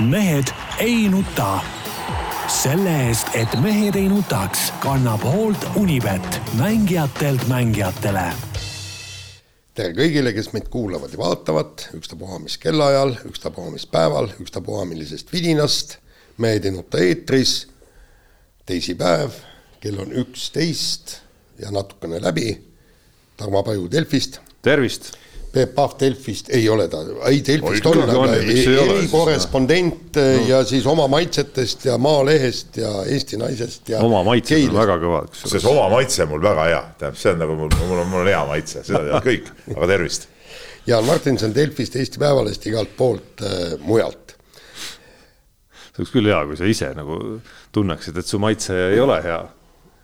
mehed ei nuta. selle eest, et mehed ei nutaks, kannab hoolt Unibet, mängijatelt mängijatele tere kõigile, kes meid kuulavad ja vaatavad, ükstapuha mis kellaajal, ükstapuha mis päeval, ükstapuha millisest vidinast. mehed ei nuta eetris. teisipäev, kell on üksteist ja natukene läbi. Tarmo Paju Delfist. tervist Peep Pahv Delfist ei ole ta, ei Delfist on, aga erikorrespondent no. ja siis oma maitsetest ja Maalehest ja Eesti Naisest ja oma maitsed on väga see kusjuures. oma maitse on mul väga hea, tähendab, see on nagu mul, mul on, mul on hea maitse, seda teavad kõik, aga tervist. Jaan Martinson Delfist, Eesti Päevalehest, igalt poolt äh, mujalt. see oleks küll hea, kui sa ise nagu tunneksid, et su maitse ei ole hea.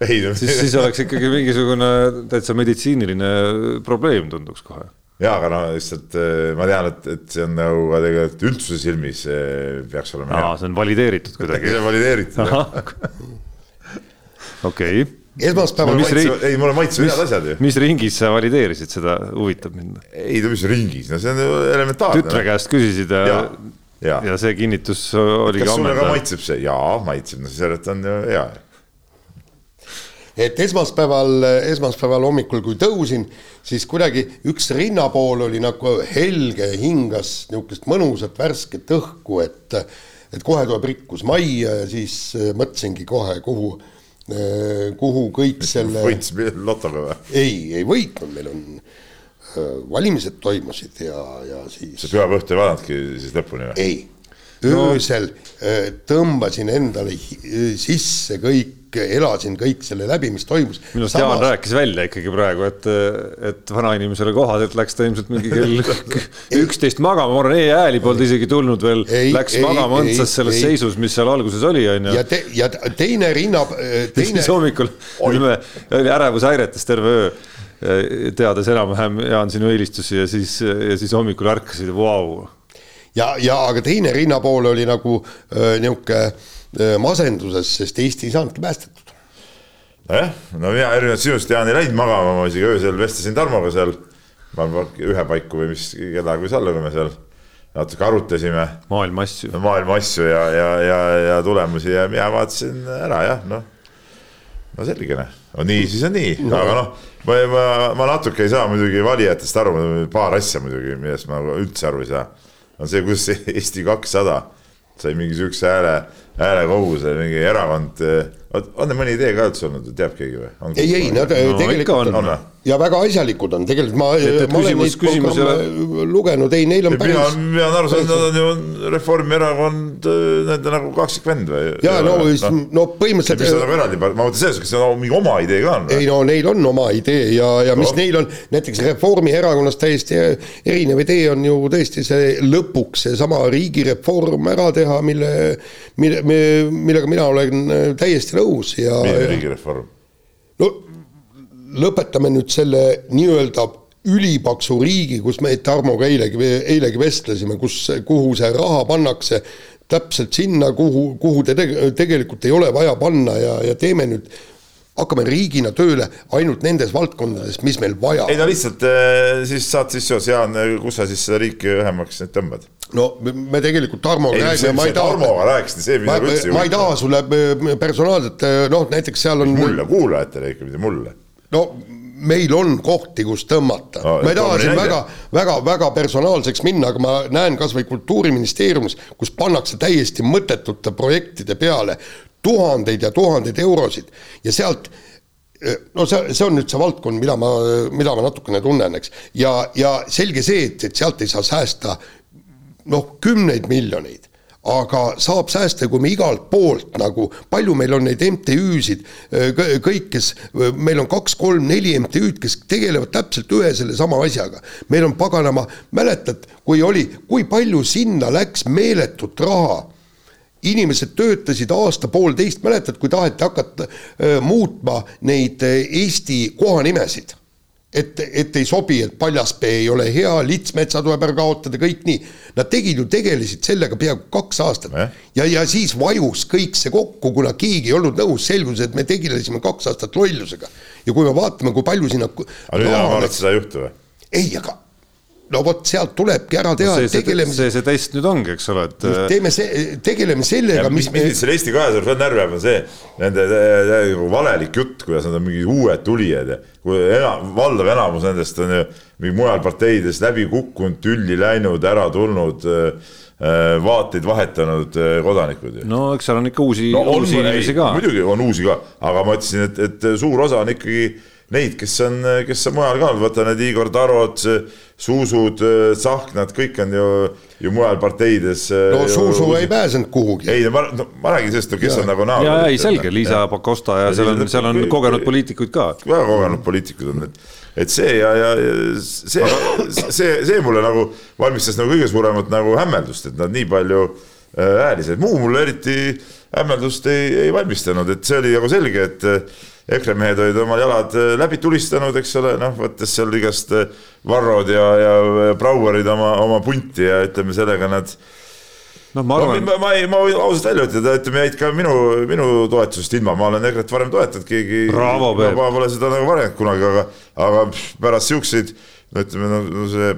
ei, siis, siis oleks ikkagi mingisugune täitsa meditsiiniline probleem tunduks kohe. Jaa, aga no lihtsalt eh, ma tean, et, et see on nagu ka tegelikult üldsuse silmis eh, peaks olema aa, see on valideeritud hea. kuidagi see. on valideeritud. okei, esmaspäeval No mis maitse- riik- ei, mul on maitse head asjad ju. mis ringis sa valideerisid seda, huvitab mind. ei, mis ringis, no see on elementaarne. tütre käest küsisid ja, ja, ja, ja see kinnitus oligi kas sulle ka maitseb see? jaa, maitseb, no järelikult on ju hea. Et esmaspäeval, esmaspäeval hommikul, kui tõusin, siis kuidagi üks rinnapool oli nagu helge, hingas niisugust mõnusat värsket õhku, et et kohe tuleb rikkus majja ja siis äh, mõtlesingi kohe, kuhu, kuhu kõik selle võitsid lotoga või? ei, ei võitnud, meil on öö, valimised toimusid ja, ja siis see pühapäeva õhtu ei vaadanudki siis lõpuni või? ei, öösel öö, tõmbasin endale sisse kõik, elasin kõik selle läbi, mis toimus. minu arust Jaan rääkis välja ikkagi praegu, et, et vanainimesele kohaselt läks ta ilmselt mingi kell üksteist magama, ma arvan, e-hääli polnud isegi tulnud veel, läks ei, magama õndsas selles ei. seisus, mis seal alguses oli, onju ja. te, ja teine rinna, teine siis, hommikul ütleme, oli ärevushäiretes terve öö, teades enam-vähem Jaan sinu eelistusi ja siis, ja siis hommikul ärkasid, vau. ja, ja aga teine rinnapool oli nagu niisugune masenduses, sest Eesti ei saanudki päästetud. nojah, no mina erinevalt sinust Jaan ei läinud magama, ma isegi öösel vestlesin Tarmoga seal. ma ühe paiku või mis kellaaega võis olla, kui me seal natuke arutasime maailma asju. maailma asju ja, ja, ja, ja tulemusi ja mina vaatasin ära jah, noh. no selge noh, no nii siis on nii no., aga noh, ma, ma, ma natuke ei saa muidugi valijatest aru, paar asja muidugi, millest ma üldse aru ei saa. on see, kuidas Eesti kakssada sai mingi siukse hääle, häälekoguse, mingi erakond. On neil mõni idee ka üldse olnud, teab keegi või? ei, ei, nad No tegelikult on. on, ja väga asjalikud on, tegelikult ma, ma olen küsimus- neid küsimus ei programme lugenud, ei neil on mina päris, mina olen aru saanud, nad on ju Reformierakond, nende nagu kaksikvend või? ja no, no mis nad põhimõtteliselt nagu eraldi, ma mõtlen selles, kas see on mingi oma idee ka on või? ei no neil on oma idee ja, ja mis No. neil on näiteks Reformierakonnast täiesti erinev idee on ju tõesti see lõpuks seesama riigireform ära teha, mille, mille, millega mina olen täiesti nõus ja, milline riigireform? no lõpetame nüüd selle nii-öelda ülipaksu riigi, kus me Tarmoga eilegi, eilegi vestlesime, kus, kuhu see raha pannakse täpselt sinna, kuhu, kuhu te tege- tegelikult ei ole vaja panna ja, ja teeme nüüd, hakkame riigina tööle ainult nendes valdkondades, mis meil vaja ei no lihtsalt eh, siis saad siis seos, Jaan, kus sa siis seda riiki vähemaks nüüd tõmbad? No me- tegelikult Tarmoga ei, räägime, ma ei taha Tarmoga rääkisid, see, mida ma, üldse ma ei taha sulle äh, personaalselt, noh näiteks seal on mulle, kuulajatele ikka, mitte mulle. no meil on kohti, kus tõmmata No, no,. ma ei taha siin väga, väga, väga personaalseks minna, aga ma näen kasvõi kultuuriministeeriumis, kus pannakse täiesti mõttetute projektide peale tuhandeid ja tuhandeid eurosid ja sealt no see, see on nüüd see valdkond, mida ma, mida ma natukene tunnen, eks. ja, ja selge see, et, et sealt ei saa säästa noh, kümneid miljoneid, aga saab säästa, kui me igalt poolt nagu, palju meil on neid MTÜ-sid, kõik, kes, meil on kaks-kolm-neli MTÜ-d, kes tegelevad täpselt ühe sellesama asjaga. meil on paganama, mäletad, kui oli, kui palju sinna läks meeletut raha? Inimesed töötasid aasta-poolteist, mäletad, kui taheti hakata öö, muutma neid Eesti kohanimesid et, et ei sobi, et Paljaspee ei ole hea, Litsmetsa tuleb ära kaotada, kõik nii. Nad tegid ju, tegelesid sellega peaaegu kaks aastat Jah. ja, ja siis vajus kõik see kokku, kuna keegi ei olnud nõus, selgus, et me tegelesime kaks aastat lollusega. ja kui me vaatame, kui palju sinna. aga nüüd enam arvad, seda juhtu või? ei, aga no vot sealt tulebki ära teha see, no,, tegeleme. see, see test nüüd ongi, eks ole, et. teeme see, tegeleme sellega, mis. mis mind selle Eesti kahesaja peal närvi ajab, on see nende nagu valelik jutt, kuidas nad on mingid uued tulijad ja kui enam, valdav enamus nendest on ju mingi mujal parteides läbi kukkunud, tülli läinud, ära tulnud äh, vaateid vahetanud äh, kodanikud. no eks seal on ikka uusi no,, uusi inimesi ka. muidugi on uusi ka, aga ma ütlesin, et, et suur osa on ikkagi neid, kes on, kes on mujal ka olnud, võta need Igor Tarod, Suusud, Tsahknad, kõik on ju, ju mujal parteides. no Suusu ei pääsenud kuhugi. ei, ma no,, ma räägin sellest, kes ja. on nagu näol. ja, ei selge, Liisa Pakosta ja seal on, seal on kogenud poliitikuid ka. väga kogenud poliitikud on, et, et see ja, ja see, see, see mulle nagu valmistas nagu kõige suuremat nagu hämmeldust, et nad nii palju hääli said, muu mulle eriti hämmeldust ei, ei valmistanud, et see oli nagu selge, et EKRE mehed olid oma jalad äh, läbi tulistanud, eks ole, noh, võttes seal igast äh, Varrod ja, ja Brouerid oma, oma punti ja ütleme, sellega nad noh, ma arvan no,. ma, ma ei, ma võin ausalt välja ütelda, ütleme jäid ka minu, minu toetusest ilma, ma olen EKRE-t varem toetanud, keegi. ma pole seda nagu varjanud kunagi, aga, aga pärast siukseid no ütleme, no see äh,,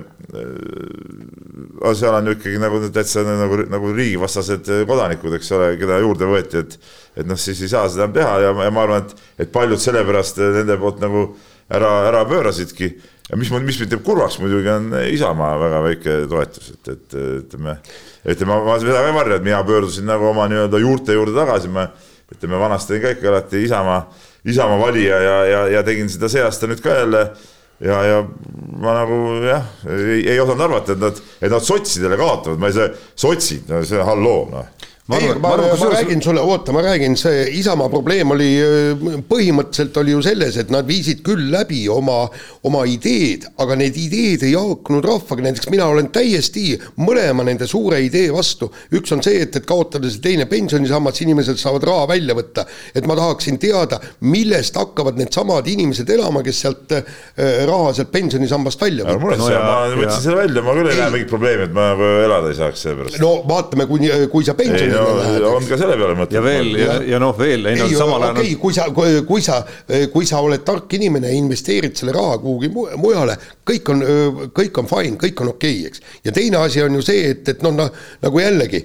seal on ju ikkagi nagu täitsa nagu, nagu riigivastased kodanikud, eks ole, keda juurde võeti, et et noh, siis ei saa seda enam teha ja, ja ma arvan, et, et paljud sellepärast nende poolt nagu ära, ära pöörasidki. ja mis, mis mind teeb kurvaks muidugi on Isamaa väga väike toetus, et, et ütleme, ütleme, ma, ma seda ka ei varja, et mina pöördusin nagu oma nii-öelda juurte juurde tagasi, ma ütleme, vanasti olin ka ikka alati Isamaa, Isamaa valija ja, ja, ja tegin seda see aasta nüüd ka jälle ja, ja ma nagu jah, ei, ei osanud arvata, et nad, et nad sotsidele kaotavad, ma ei saa, sotsid, no see halloo noh ma, ei, ma, ma, ma räägin sulle, oota, ma räägin, see Isamaa probleem oli, põhimõtteliselt oli ju selles, et nad viisid küll läbi oma, oma ideed, aga need ideed ei haakunud rahvaga, näiteks mina olen täiesti mõlema nende suure idee vastu. üks on see, et, et kaotada see teine pensionisammas, inimesed saavad raha välja võtta. et ma tahaksin teada, millest hakkavad needsamad inimesed elama, kes sealt äh, raha sealt pensionisambast välja võtavad. No, ma võtsin selle välja, ma küll ei näe mingit probleemi, et ma nagu elada ei saaks seepärast. no vaatame, kui, kui sa pensioni no, on ka selle peale mõte. ja veel ja, ja noh, veel ei no samal ajal. okei okay,, kui sa, kui sa, kui sa oled tark inimene ja investeerid selle raha kuhugi mujale, kõik on, kõik on fine, kõik on okei okay,, eks. ja teine asi on ju see, et, et noh, nagu jällegi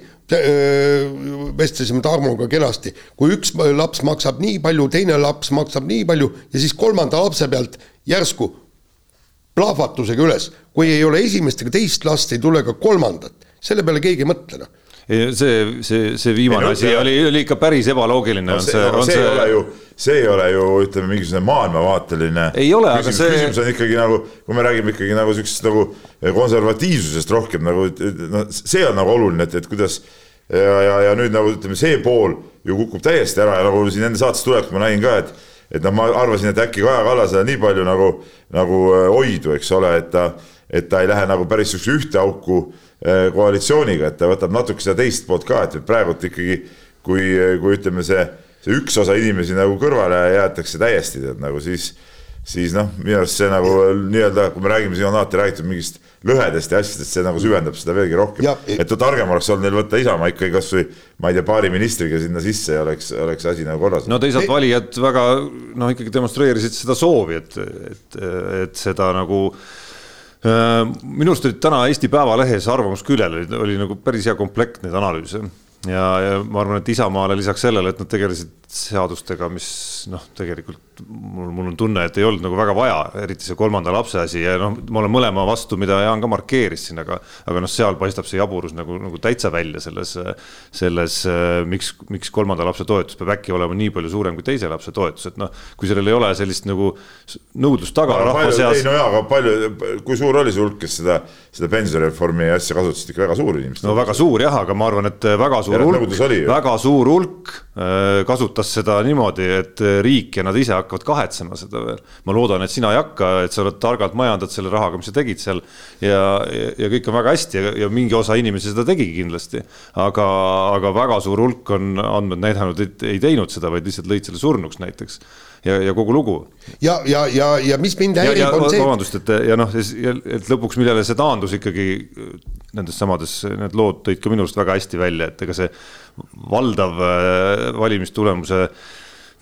vestlesime Tarmoga kenasti, kui üks laps maksab nii palju, teine laps maksab nii palju ja siis kolmanda lapse pealt järsku plahvatusega üles, kui ei ole esimest ega teist last, ei tule ka kolmandat, selle peale keegi ei mõtle noh see, see, see viimane no, asi oli, oli ikka päris ebaloogiline no,. see, see, see, see ei ole ju, see ei ole ju ütleme, mingisugune maailmavaateline. ei ole, aga see. küsimus on ikkagi nagu, kui me räägime ikkagi nagu siuksest nagu konservatiivsusest rohkem nagu, noh, see on nagu oluline, et, et kuidas ja, ja, ja nüüd nagu ütleme, see pool ju kukub täiesti ära ja nagu siin enne saates tuleks, ma nägin ka, et et noh, ma arvasin, et äkki Kaja Kallasel on nii palju nagu, nagu hoidu, eks ole, et ta, et ta ei lähe nagu päris siukse ühte auku koalitsiooniga, et ta võtab natuke seda teist poolt ka, et praegult ikkagi kui, kui ütleme, see, see üks osa inimesi nagu kõrvale jäetakse täiesti, tead nagu siis, siis noh, minu arust see nagu nii-öelda, kui me räägime, siin on alati räägitud mingist lõhedest ja asjadest, see nagu süvendab seda veelgi rohkem. et targem oleks olnud neil võtta Isamaa ikkagi kasvõi ma ei tea, paari ministriga sinna sisse ja oleks, oleks asi nagu korras. no teisalt valijad väga noh, ikkagi demonstreerisid seda soovi, et, et, et seda nagu Äh, minu arust olid täna Eesti Päevalehes arvamusküljel oli, oli nagu päris hea komplekt neid analüüse. Ja, ja ma arvan, et Isamaale lisaks sellele, et nad tegelesid seadustega, mis noh, tegelikult mul, mul on tunne, et ei olnud nagu väga vaja, eriti see kolmanda lapse asi ja noh, ma olen mõlema vastu, mida Jaan ka markeeris siin, aga, aga noh, seal paistab see jaburus nagu, nagu täitsa välja selles, selles, miks, miks kolmanda lapse toetus peab äkki olema nii palju suurem kui teise lapse toetus, et noh, kui sellel ei ole sellist nagu nõudlust taga no, rahva seas. ei no jaa, aga palju, kui suur oli see hulk, kes seda, seda pensionireformi asja kasutasid, ikka väga suur inimeste. no väga suur jah, aga ma arvan, et väga suur hulk, väga suur hulk äh, kasutas seda niimoodi, et riik ja nad ise hakkavad kahetsema seda veel. ma loodan, et sina ei hakka, et sa oled targalt majandad selle rahaga, mis sa tegid seal ja, ja, ja kõik on väga hästi ja, ja mingi osa inimesi seda tegigi kindlasti. aga, aga väga suur hulk on andmed näidanud, et ei teinud seda, vaid lihtsalt lõid selle surnuks näiteks ja, ja kogu lugu. ja, ja, ja, ja mis mind häirib, on see. vabandust, et ja noh, et lõpuks, millele see taandus ikkagi nendes samades, need lood tõid ka minu arust väga hästi välja, et ega see valdav äh, valimistulemuse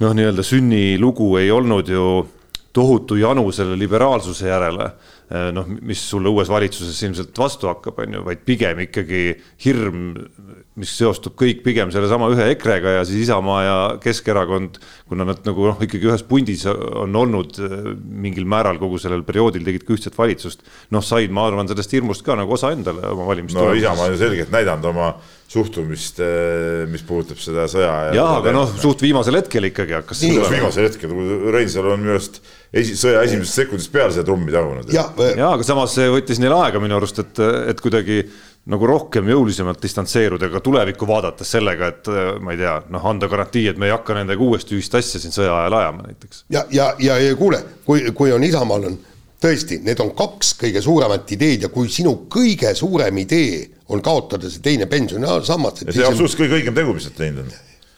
noh, nii-öelda sünnilugu ei olnud ju tohutu janu selle liberaalsuse järele, noh, mis sulle uues valitsuses ilmselt vastu hakkab, on ju, vaid pigem ikkagi hirm, mis seostub kõik pigem sellesama ühe EKRE-ga ja siis Isamaa ja Keskerakond, kuna nad nagu noh, ikkagi ühes pundis on olnud äh, mingil määral kogu sellel perioodil tegid ka ühtset valitsust, noh, said, ma arvan, sellest hirmust ka nagu osa endale oma valimiste. no Isamaa on ju selgelt näidanud oma suhtumist, äh, mis puudutab seda sõja. jaa, aga noh, suht viimasel hetkel ikkagi hakkas. viimasel hetkel, kui Reinsalu on minu arust esi, sõja esimesest sekundist peale seda trummi tagunud. ja, ja, aga samas see võttis neil aega minu arust, et, et kuidagi nagu rohkem jõulisemalt distantseeruda ka tulevikku vaadates sellega, et ma ei tea, noh, anda garantii, et me ei hakka nendega uuesti ühist asja siin sõja ajal ajama näiteks. ja, ja, ja, ja kuule, kui, kui on Isamaal on tõesti, need on kaks kõige suuremat ideed ja kui sinu kõige suurem idee on kaotada see teine pensionisammas. see on absoluutselt kõige õigem tegu, mis sa teinud on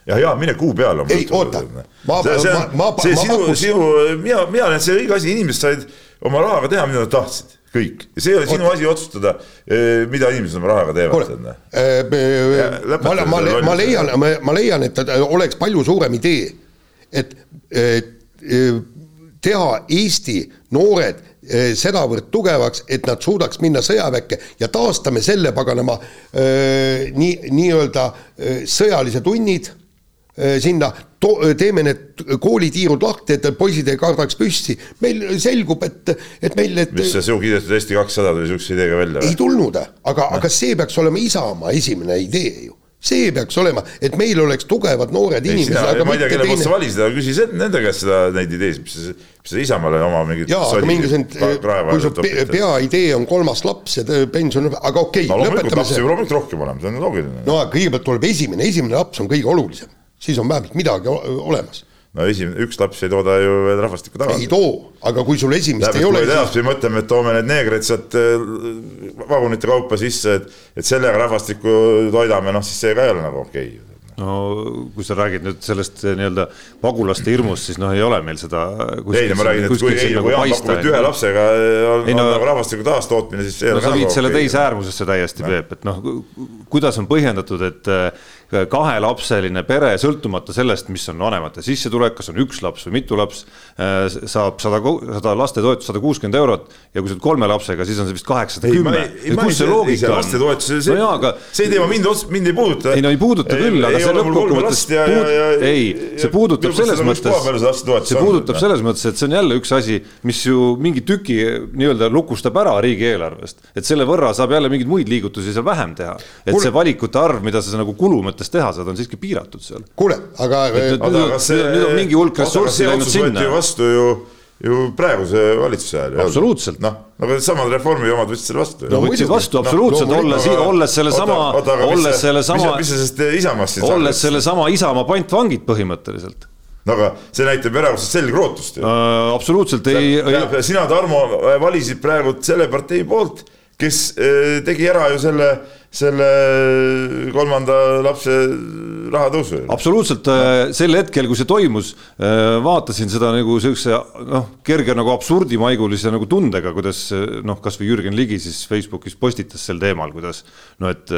ja, ja mine kuu peale. ei, oota, ma, see, ma, ma, see ma sinu, sinu, mina, mina näen, see õige asi, inimesed said oma rahaga teha, mida nad tahtsid, kõik. ja see ei ole sinu Oot. asi otsustada, eh, mida inimesed oma rahaga teevad. Äh, ma, ma, ma leian, ma leian, et oleks palju suurem idee, et, et teha Eesti noored sedavõrd tugevaks, et nad suudaks minna sõjaväkke ja taastame selle paganama nii, nii-öelda sõjalise tunnid sinna, teeme need koolitiirud lahti, et poisid ei kardaks püssi. meil selgub, et, et meil need. mis see su kiidetud Eesti kakssada tuli sihukese ideega välja? ei tulnud, aga, aga see peaks olema Isamaa esimene idee ju see peaks olema, et meil oleks tugevad noored ei, inimesed. ma ei tea, kelle poolt sa valisid, aga küsi nende käest seda, neid ideesid, mis mis sa Isamaale oma mingit. jaa, aga mingisugune, kui su peaidee on kolmas laps ja pension, aga okei okay, no,. lapsi peab loomulikult rohkem olema, see on loogiline. no aga kõigepealt tuleb esimene, esimene laps on kõige olulisem siis on vähemalt midagi olemas no esimene, üks laps ei tooda ju veel rahvastikku tagasi. ei too, aga kui sul esimest Tähendab, ei ole. edaspidi mõtleme, et toome need neegrid sealt äh, vagunite kaupa sisse, et, et sellega rahvastikku toidame, noh siis see ka ei ole nagu okei okay no kui sa räägid nüüd sellest eh, nii-öelda pagulaste hirmust, siis noh, ei ole meil seda. ei, ma räägin, et kui, ei, nagu kui Jaan pakub, et ühe lapsega on, ei, no, on nagu rahvastiku taastootmine, siis. no sa viid selle teise äärmusesse täiesti, Peep, et noh, kuidas on põhjendatud, et kahelapseline pere, sõltumata sellest, mis on vanemate sissetulek, kas on üks laps või mitu laps, eh, saab sada, sada lastetoetust sada kuuskümmend eurot ja kui sa oled kolme lapsega, siis on see vist kaheksasada kümme. kus see loogika on? see, no aga... see teema mind, mind ei puuduta. ei no ei puuduta küll, aga see lõppkokkuvõttes puud... ei, see puudutab selles mõttes, see puudutab selles mõttes, et see on jälle üks asi, mis ju mingi tüki nii-öelda lukustab ära riigieelarvest, et selle võrra saab jälle mingeid muid liigutusi seal vähem teha. et Kule... see valikute arv, mida sa nagu kulu mõttes teha saad, on siiski piiratud seal. kuule, aga. nüüd on mingi hulk ressurssi läinud sinna. vastu ju ju praeguse valitsuse ajal. absoluutselt. noh, nagu needsamad Reformi omad võtsid selle vastu. no võtsid vastu no, absoluutselt olles, olles sellesama, olles sellesama. mis sa sellest Isamaast siin olles sellesama Isamaa pantvangid põhimõtteliselt no aga see näitab erakordset selgrootust ju äh,. absoluutselt ei, ei. sina, Tarmo, valisid praegu selle partei poolt, kes äh, tegi ära ju selle selle kolmanda lapse rahatõusu. absoluutselt äh, sel hetkel, kui see toimus, äh, vaatasin seda nagu siukse noh, kerge nagu absurdimaigulise nagu tundega, kuidas äh, noh, kasvõi Jürgen Ligi siis Facebookis postitas sel teemal, kuidas no et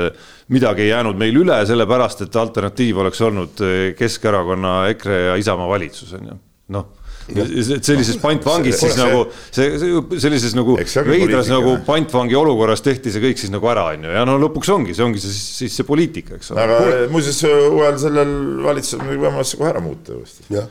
midagi ei jäänud meil üle, sellepärast et alternatiiv oleks olnud Keskerakonna, EKRE ja Isamaa valitsus on ju, noh sellises pantvangis siis nagu see, sellises nagu veidras nagu pantvangi olukorras tehti see kõik siis nagu ära, on ju, ja no lõpuks ongi, see ongi siis, siis see poliitika, eks ole. aga muuseas uuel sellel valitsusel võimalus see kohe ära muuta uuesti. jah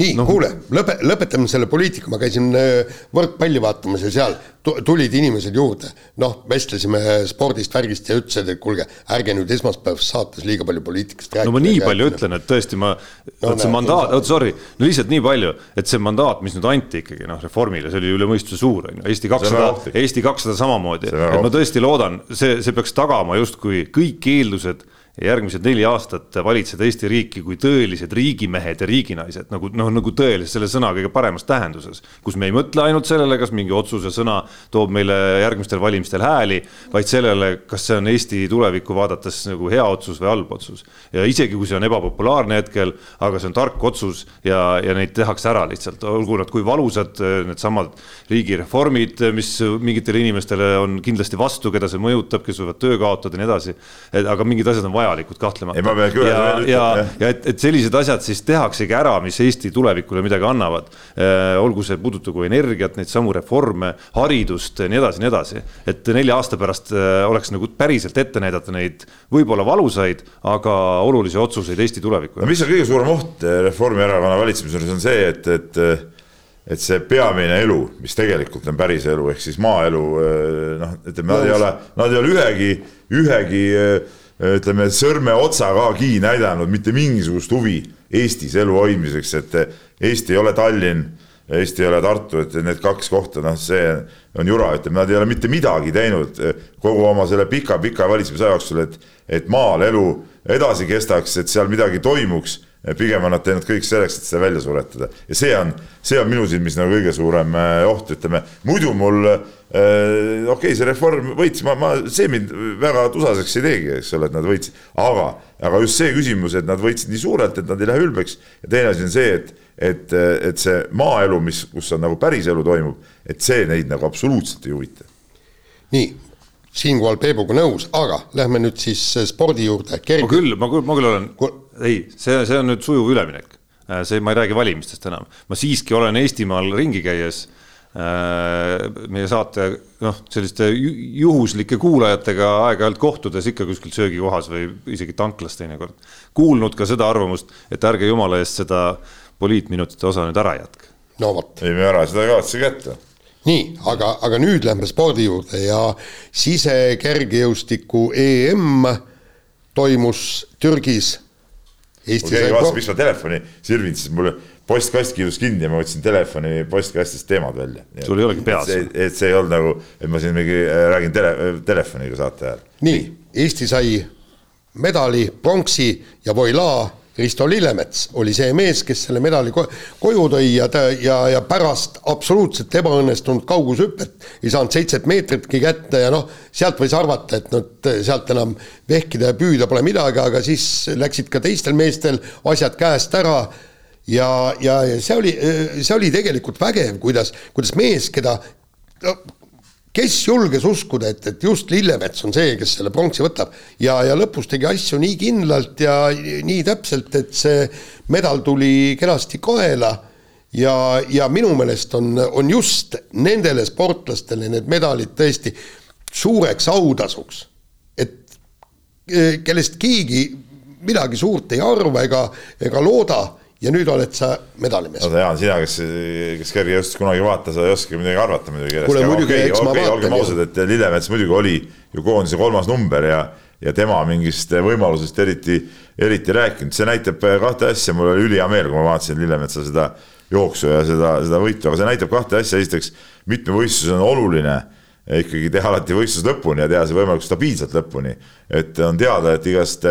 nii no., kuule, lõpe, lõpetame selle poliitika, ma käisin äh, võrkpalli vaatamas ja seal tulid inimesed juurde. noh, vestlesime spordist, värgist ja ütlesid, et kuulge, ärge nüüd esmaspäevases saates liiga palju poliitikast rääkige. no ma nii palju ütlen, et tõesti ma no,, see mandaat, oot sorry, no lihtsalt nii palju, et see mandaat, mis nüüd anti ikkagi noh, Reformile, see oli üle mõistuse suur, on ju, Eesti kakssada, Eesti kakssada samamoodi, et ma tõesti loodan, see, see peaks tagama justkui kõik eeldused järgmised neli aastat valitseda Eesti riiki kui tõelised riigimehed ja riiginaised nagu noh, nagu tõeliselt selle sõna kõige paremas tähenduses. kus me ei mõtle ainult sellele, kas mingi otsuse sõna toob meile järgmistel valimistel hääli, vaid sellele, kas see on Eesti tulevikku vaadates nagu hea otsus või halb otsus. ja isegi kui see on ebapopulaarne hetkel, aga see on tark otsus ja, ja neid tehakse ära lihtsalt, olgu nad kui valusad, needsamad riigireformid, mis mingitele inimestele on kindlasti vastu, keda see mõjutab, kes võivad töö kaotada ja nii edasi. aga mingid asjad on vajalikud kahtlemata. Ja, ja, ütlema, ja et, et sellised asjad siis tehaksegi ära, mis Eesti tulevikule midagi annavad. olgu see puudutagu energiat, neid samu reforme, haridust, nii edasi, nii edasi. et nelja aasta pärast oleks nagu päriselt ette näidata neid võib-olla valusaid, aga olulisi otsuseid Eesti tulevikule. no mis on kõige suurem oht Reformierakonna valitsemisel, on see, et, et et see peamine elu, mis tegelikult on päris elu, ehk siis maaelu, noh, ütleme, nad ei ole, nad ei ole ühegi, ühegi ütleme, sõrmeotsagagi näidanud mitte mingisugust huvi Eestis elu hoidmiseks, et Eesti ei ole Tallinn, Eesti ei ole Tartu, et need kaks kohta, noh, see on jura, ütleme, nad ei ole mitte midagi teinud kogu oma selle pika-pika valitsemisaja jooksul, et, et maal elu edasi kestaks, et seal midagi toimuks pigem on nad teinud kõik selleks, et seda välja suretada. Ja see on, see on minu silmis nagu kõige suurem äh, oht, ütleme. Muidu mul äh, okei okay,, see reform võitis, ma, ma, see mind väga tusaseks ei teegi, eks ole, et nad võitsid, aga, aga just see küsimus, et nad võitsid nii suurelt, et nad ei lähe ülbeks. Ja teine asi on see, et, et, et see maaelu, mis, kus on nagu päris elu toimub, et see neid nagu absoluutselt ei huvita. nii, siinkohal Peebuga nõus, aga lähme nüüd siis spordi juurde. ma küll, ma küll, ma küll olen ei, see, see on nüüd sujuv üleminek. Äh, see, ma ei räägi valimistest enam, ma siiski olen Eestimaal ringi käies äh, meie saate noh, selliste juhuslike kuulajatega aeg-ajalt kohtudes ikka kuskil söögikohas või isegi tanklas teinekord. kuulnud ka seda arvamust, et ärge jumala eest seda poliitminutite osa nüüd ära jätke. no vot. ei, me ära seda ei kavatse kätte nii, aga, aga nüüd lähme spordi juurde ja sisekergejõustiku EM toimus Türgis Eesti keegi vastas, miks ma telefoni sirvin, siis mul postkast kiirus kinni ja ma võtsin telefoni postkastist teemad välja. sul ei olegi peas. et see ei olnud nagu, et ma siin mingi äh, räägin tele, telefoniga saate ajal. nii, Eesti sai medali, pronksi ja voilaa Risto Lillemets oli see mees, kes selle medali ko koju tõi ja ta ja, ja pärast absoluutselt ebaõnnestunud kaugushüpet ei saanud seitset meetritki kätte ja noh, sealt võis arvata, et noh, sealt enam vehkida ja püüda pole midagi, aga siis läksid ka teistel meestel asjad käest ära ja, ja, ja see oli, see oli tegelikult vägev, kuidas, kuidas mees, keda kes julges uskuda, et, et just Lillemets on see, kes selle pronksi võtab ja, ja lõpus tegi asju nii kindlalt ja nii täpselt, et see medal tuli kenasti kaela. ja, ja minu meelest on, on just nendele sportlastele need medalid tõesti suureks autasuks, et eh, kellest keegi midagi suurt ei arva ega, ega looda ja nüüd oled sa medalimees. oota Jaan, sina, kes, kes kergejõustust kunagi vaata, sa ei oskagi midagi arvata muidugi. kuule muidugi eks ma vaatan. olgem ausad, et Lillemets muidugi oli ju koondise kolmas number ja, ja tema mingist võimalusest eriti, eriti rääkinud, see näitab kahte asja, mul oli ülihea meel, kui ma vaatasin Lillemetsa seda jooksu ja seda, seda võitu, aga see näitab kahte asja, esiteks mitmevõistlus on oluline ikkagi teha alati võistlus lõpuni ja teha see võimalikult stabiilselt lõpuni. et on teada, et igast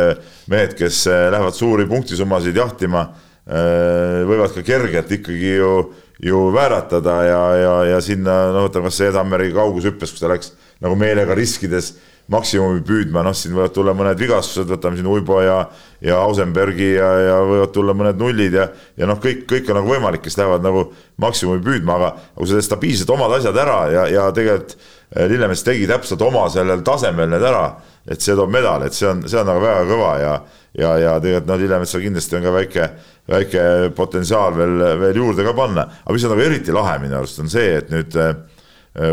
mehed, kes lähevad suuri punktisummasid jahtima võivad ka kergelt ikkagi ju, ju vääratada ja, ja, ja sinna, no võtame kas see Edammeri kaugushüppes, kus ta läks nagu meelega riskides maksimumi püüdma, noh, siin võivad tulla mõned vigastused, võtame siin Uibo ja, ja Ausenbergi ja, ja võivad tulla mõned nullid ja, ja noh, kõik, kõik on nagu võimalik, kes lähevad nagu maksimumi püüdma, aga kui sa teed stabiilselt omad asjad ära ja, ja tegelikult äh, Lillemets tegi täpselt oma sellel tasemel need ära, et see toob medali, et see on, see on nagu väga kõva ja, ja, ja tegelikult noh, Lillemetsal kindlasti on ka väike väike potentsiaal veel, veel juurde ka panna, aga mis on nagu eriti lahe minu arust, on see, et nüüd äh,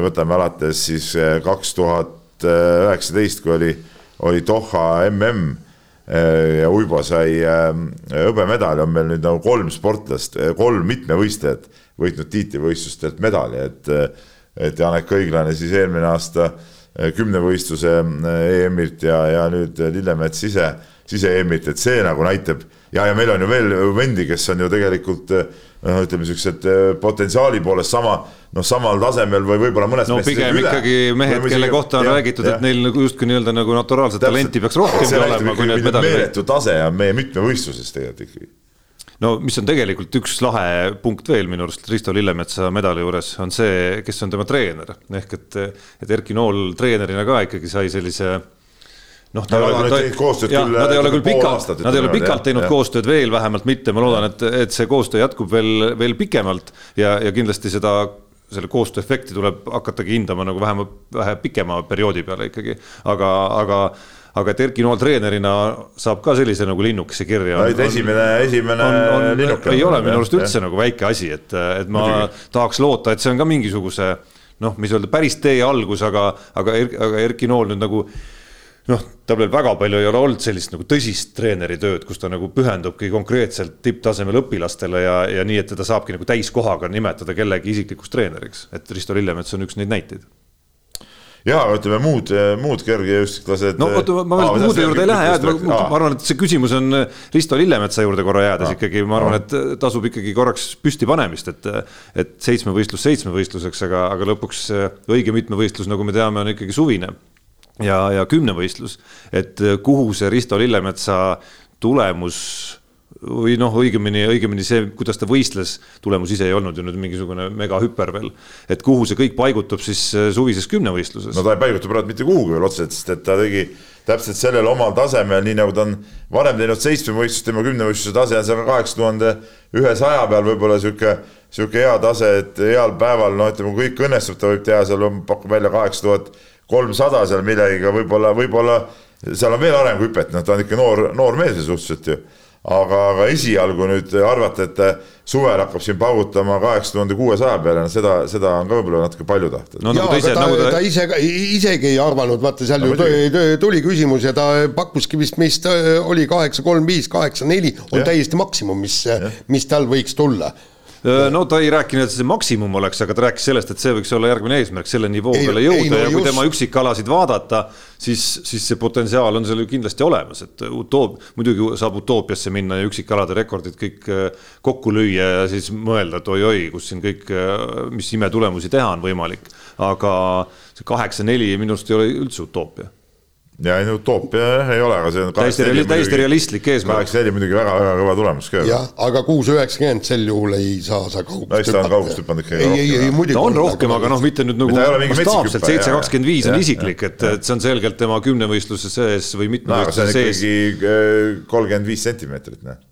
võtame alates siis äh, kaks tuhat üheksateist, kui oli, oli Doha mm äh, ja Uibo sai hõbemedali, on meil nüüd nagu kolm sportlast, kolm mitmevõistlejat võitnud tiitlivõistlustelt medali, et, et Janek Õiglane siis eelmine aasta kümnevõistluse EM-ilt ja, ja nüüd Lillemets ise, ise EM-ilt, et see nagu näitab ja, ja meil on ju veel vendi, kes on ju tegelikult noh, ütleme siuksed eh, potentsiaali poolest sama, noh, samal tasemel või võib-olla mõnes no pigem üle. ikkagi mehed, kelle kohta on ja, räägitud, et neil nagu justkui nii-öelda nagu naturaalset talenti peaks rohkem olema, kui need medalid. meeletu tase on meie mitmevõistluses tegelikult ikkagi no mis on tegelikult üks lahe punkt veel minu arust Risto Lillemetsa medali juures on see, kes on tema treener ehk et, et Erki Nool treenerina ka ikkagi sai sellise noh, ta, ta, ta, koostööd jah, küll, nad ei ole küll pikalt, nad ei ole pikalt teinud jah. koostööd veel, vähemalt mitte, ma loodan, et, et see koostöö jätkub veel, veel pikemalt ja, ja kindlasti seda selle koostöö efekti tuleb hakatagi hindama nagu vähemalt vähe pikema perioodi peale ikkagi, aga, aga aga et Erki Nool treenerina saab ka sellise nagu linnukese kirja. esimene, esimene linnuke. ei ole minu arust üldse nagu väike asi, et, et ma Muidugi. tahaks loota, et see on ka mingisuguse noh, mis öelda, päris tee algus, aga, aga, aga Erki Nool nüüd nagu noh, tal veel väga palju ei ole olnud sellist nagu tõsist treeneritööd, kus ta nagu pühendubki konkreetselt tipptasemel õpilastele ja, ja nii, et teda saabki nagu täiskohaga nimetada kellegi isiklikuks treeneriks, et Risto Lillemets on üks neid näiteid ja ütleme muud, muud kergejõustiklased. no oota, ma veel muude juurde ei lähe, ma, ma arvan, et see küsimus on Risto Lillemetsa juurde korra jäädes aa. ikkagi, ma arvan, et tasub ikkagi korraks püsti panemist, et. et seitsmevõistlus seitsmevõistluseks, aga, aga lõpuks õige mitmevõistlus, nagu me teame, on ikkagi suvine ja, ja kümnevõistlus, et kuhu see Risto Lillemetsa tulemus või noh, õigemini, õigemini see, kuidas ta võistles, tulemus ise ei olnud ju nüüd mingisugune megahüper veel. et kuhu see kõik paigutub siis äh, suvises kümnevõistluses? no ta ei paigutu praegu mitte kuhugi veel otseselt, sest et ta tegi täpselt sellel omal tasemel, nii nagu ta on varem teinud seitsmevõistlust, tema kümnevõistluse tase on seal kaheksa tuhande ühesaja peal võib-olla sihuke, sihuke hea tase, et heal päeval, noh, ütleme, kui kõik õnnestub, ta võib teha seal, pakub välja kaheksa tuhat kolmsada seal millegagi, võib-olla, võib-olla seal on veel arenguhüpet, noh, ta on ikka noor, noor mees suhteliselt ju aga, aga esialgu nüüd arvata, et suvel hakkab siin paugutama kaheksa tuhande kuuesaja peale, no seda, seda on ka võib-olla natuke palju tahta no,. jaa, aga ta, nagu ta... ta ise, isegi ei arvanud, vaata seal no, ju tuli küsimus ja ta pakkuski vist, mis ta oli kaheksa, kolm, viis, kaheksa, neli on ja. täiesti maksimum, mis, mis tal võiks tulla no ta ei rääkinud, et see maksimum oleks, aga ta rääkis sellest, et see võiks olla järgmine eesmärk, selle nivoo peale jõuda no, ja kui just... tema üksikalasid vaadata, siis, siis see potentsiaal on seal ju kindlasti olemas, et utoop-, muidugi saab utoopiasse minna ja üksikalade rekordid kõik kokku lüüa ja siis mõelda, et oi-oi, kus siin kõik, mis imetulemusi teha on võimalik. aga see kaheksa-neli minu arust ei ole üldse utoopia ja ei no utoopia ei ole, aga see on täiesti, reali täiesti realistlik eesmärk. kaheksa neli muidugi väga-väga kõva tulemus ka. jah, aga kuus üheksakümmend sel juhul ei saa sa kaugust hüpata. ta on kaugust hüpanud ikka ei, ei, ei muidugi. ta on rohkem, aga noh, mitte nüüd nagu mastaapselt, seitse kakskümmend viis on isiklik, et, et see on selgelt tema kümnevõistluse sees või mitmevõistluse sees. äh, kolmkümmend viis sentimeetrit, noh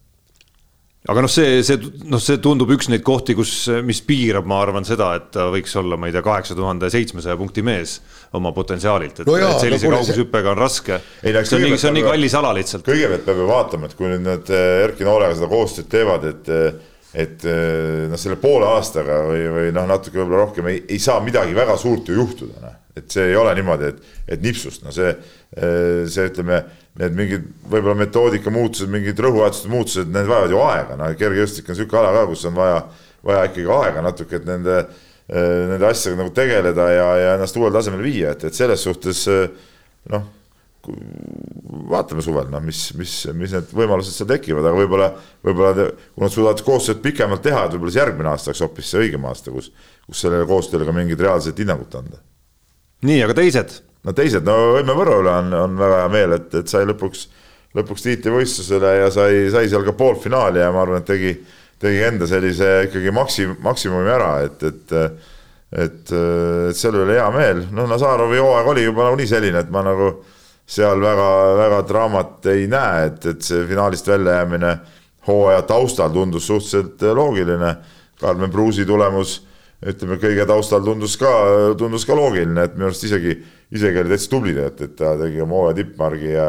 aga noh, see, see noh, see tundub üks neid kohti, kus, mis piirab, ma arvan seda, et ta võiks olla, ma ei tea, kaheksa tuhande seitsmesaja punkti mees oma potentsiaalt, et, no jaa, et sellise no, kaugushüppega on raske. see on nii, see on nii kallis ala lihtsalt. kõigepealt peab ju vaatama, et kui nüüd need eh, Erki Noolega seda koostööd teevad, et et eh, noh, selle poole aastaga või, või noh, natuke võib-olla rohkem ei, ei saa midagi väga suurt ju juhtuda, noh. Et see ei ole niimoodi, et, et nipsust, no see, eh, see ütleme need mingid võib-olla metoodika muutused, mingid rõhuasetuste muutused, need vajavad ju aega, no kergejõustik on niisugune ala ka, kus on vaja, vaja ikkagi aega natuke, et nende, eh, nende asjadega nagu tegeleda ja, ja ennast uuele tasemele viia, et, et selles suhtes eh, noh, vaatame suvel, noh, mis, mis, mis need võimalused seal tekivad, aga võib-olla, võib-olla kui nad suudavad koostööd pikemalt teha, et võib-olla see järgmine aasta oleks hoopis see õigem aasta, kus, kus sellele koostööle ka mingit reaalset hinnangut anda. Nii, aga teised no teised, no Õmme Võro üle on, on väga hea meel, et, et sai lõpuks, lõpuks tiitlivõistlusele ja sai, sai seal ka poolfinaali ja ma arvan, et tegi, tegi enda sellise ikkagi maksim-, maksimumi ära, et, et et, et selle üle hea meel, noh, Nazarovi hooaeg oli juba nagunii selline, et ma nagu seal väga-väga draamat ei näe, et, et see finaalist väljajäämine hooaja taustal tundus suhteliselt loogiline. Karmen Pruusi tulemus ütleme kõige taustal tundus ka, tundus ka loogiline, et minu arust isegi isegi oli täitsa tubli, et, et ta tegi oma hooaja tippmargi ja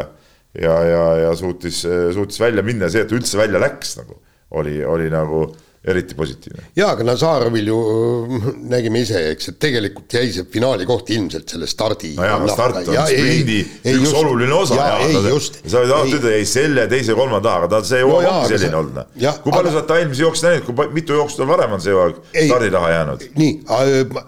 ja, ja, ja suutis, suutis välja minna ja see, et ta üldse välja läks nagu oli, oli nagu eriti positiivne. jaa, aga Nazarovil ju nägime ise, eks, et tegelikult jäi see finaali koht ilmselt selle stardi. no jaa, aga start on ja, sprindi ei, üks just, oluline osa. sa võid alati ütelda, ei selle, teise, kolmanda, aga ta, see hooaeg no, ongi selline olnud. Noh. kui palju sa oled ta eelmisi jookse näinud, kui mitu jooksu tal varem on see hooaeg stardi taha jäänud? nii,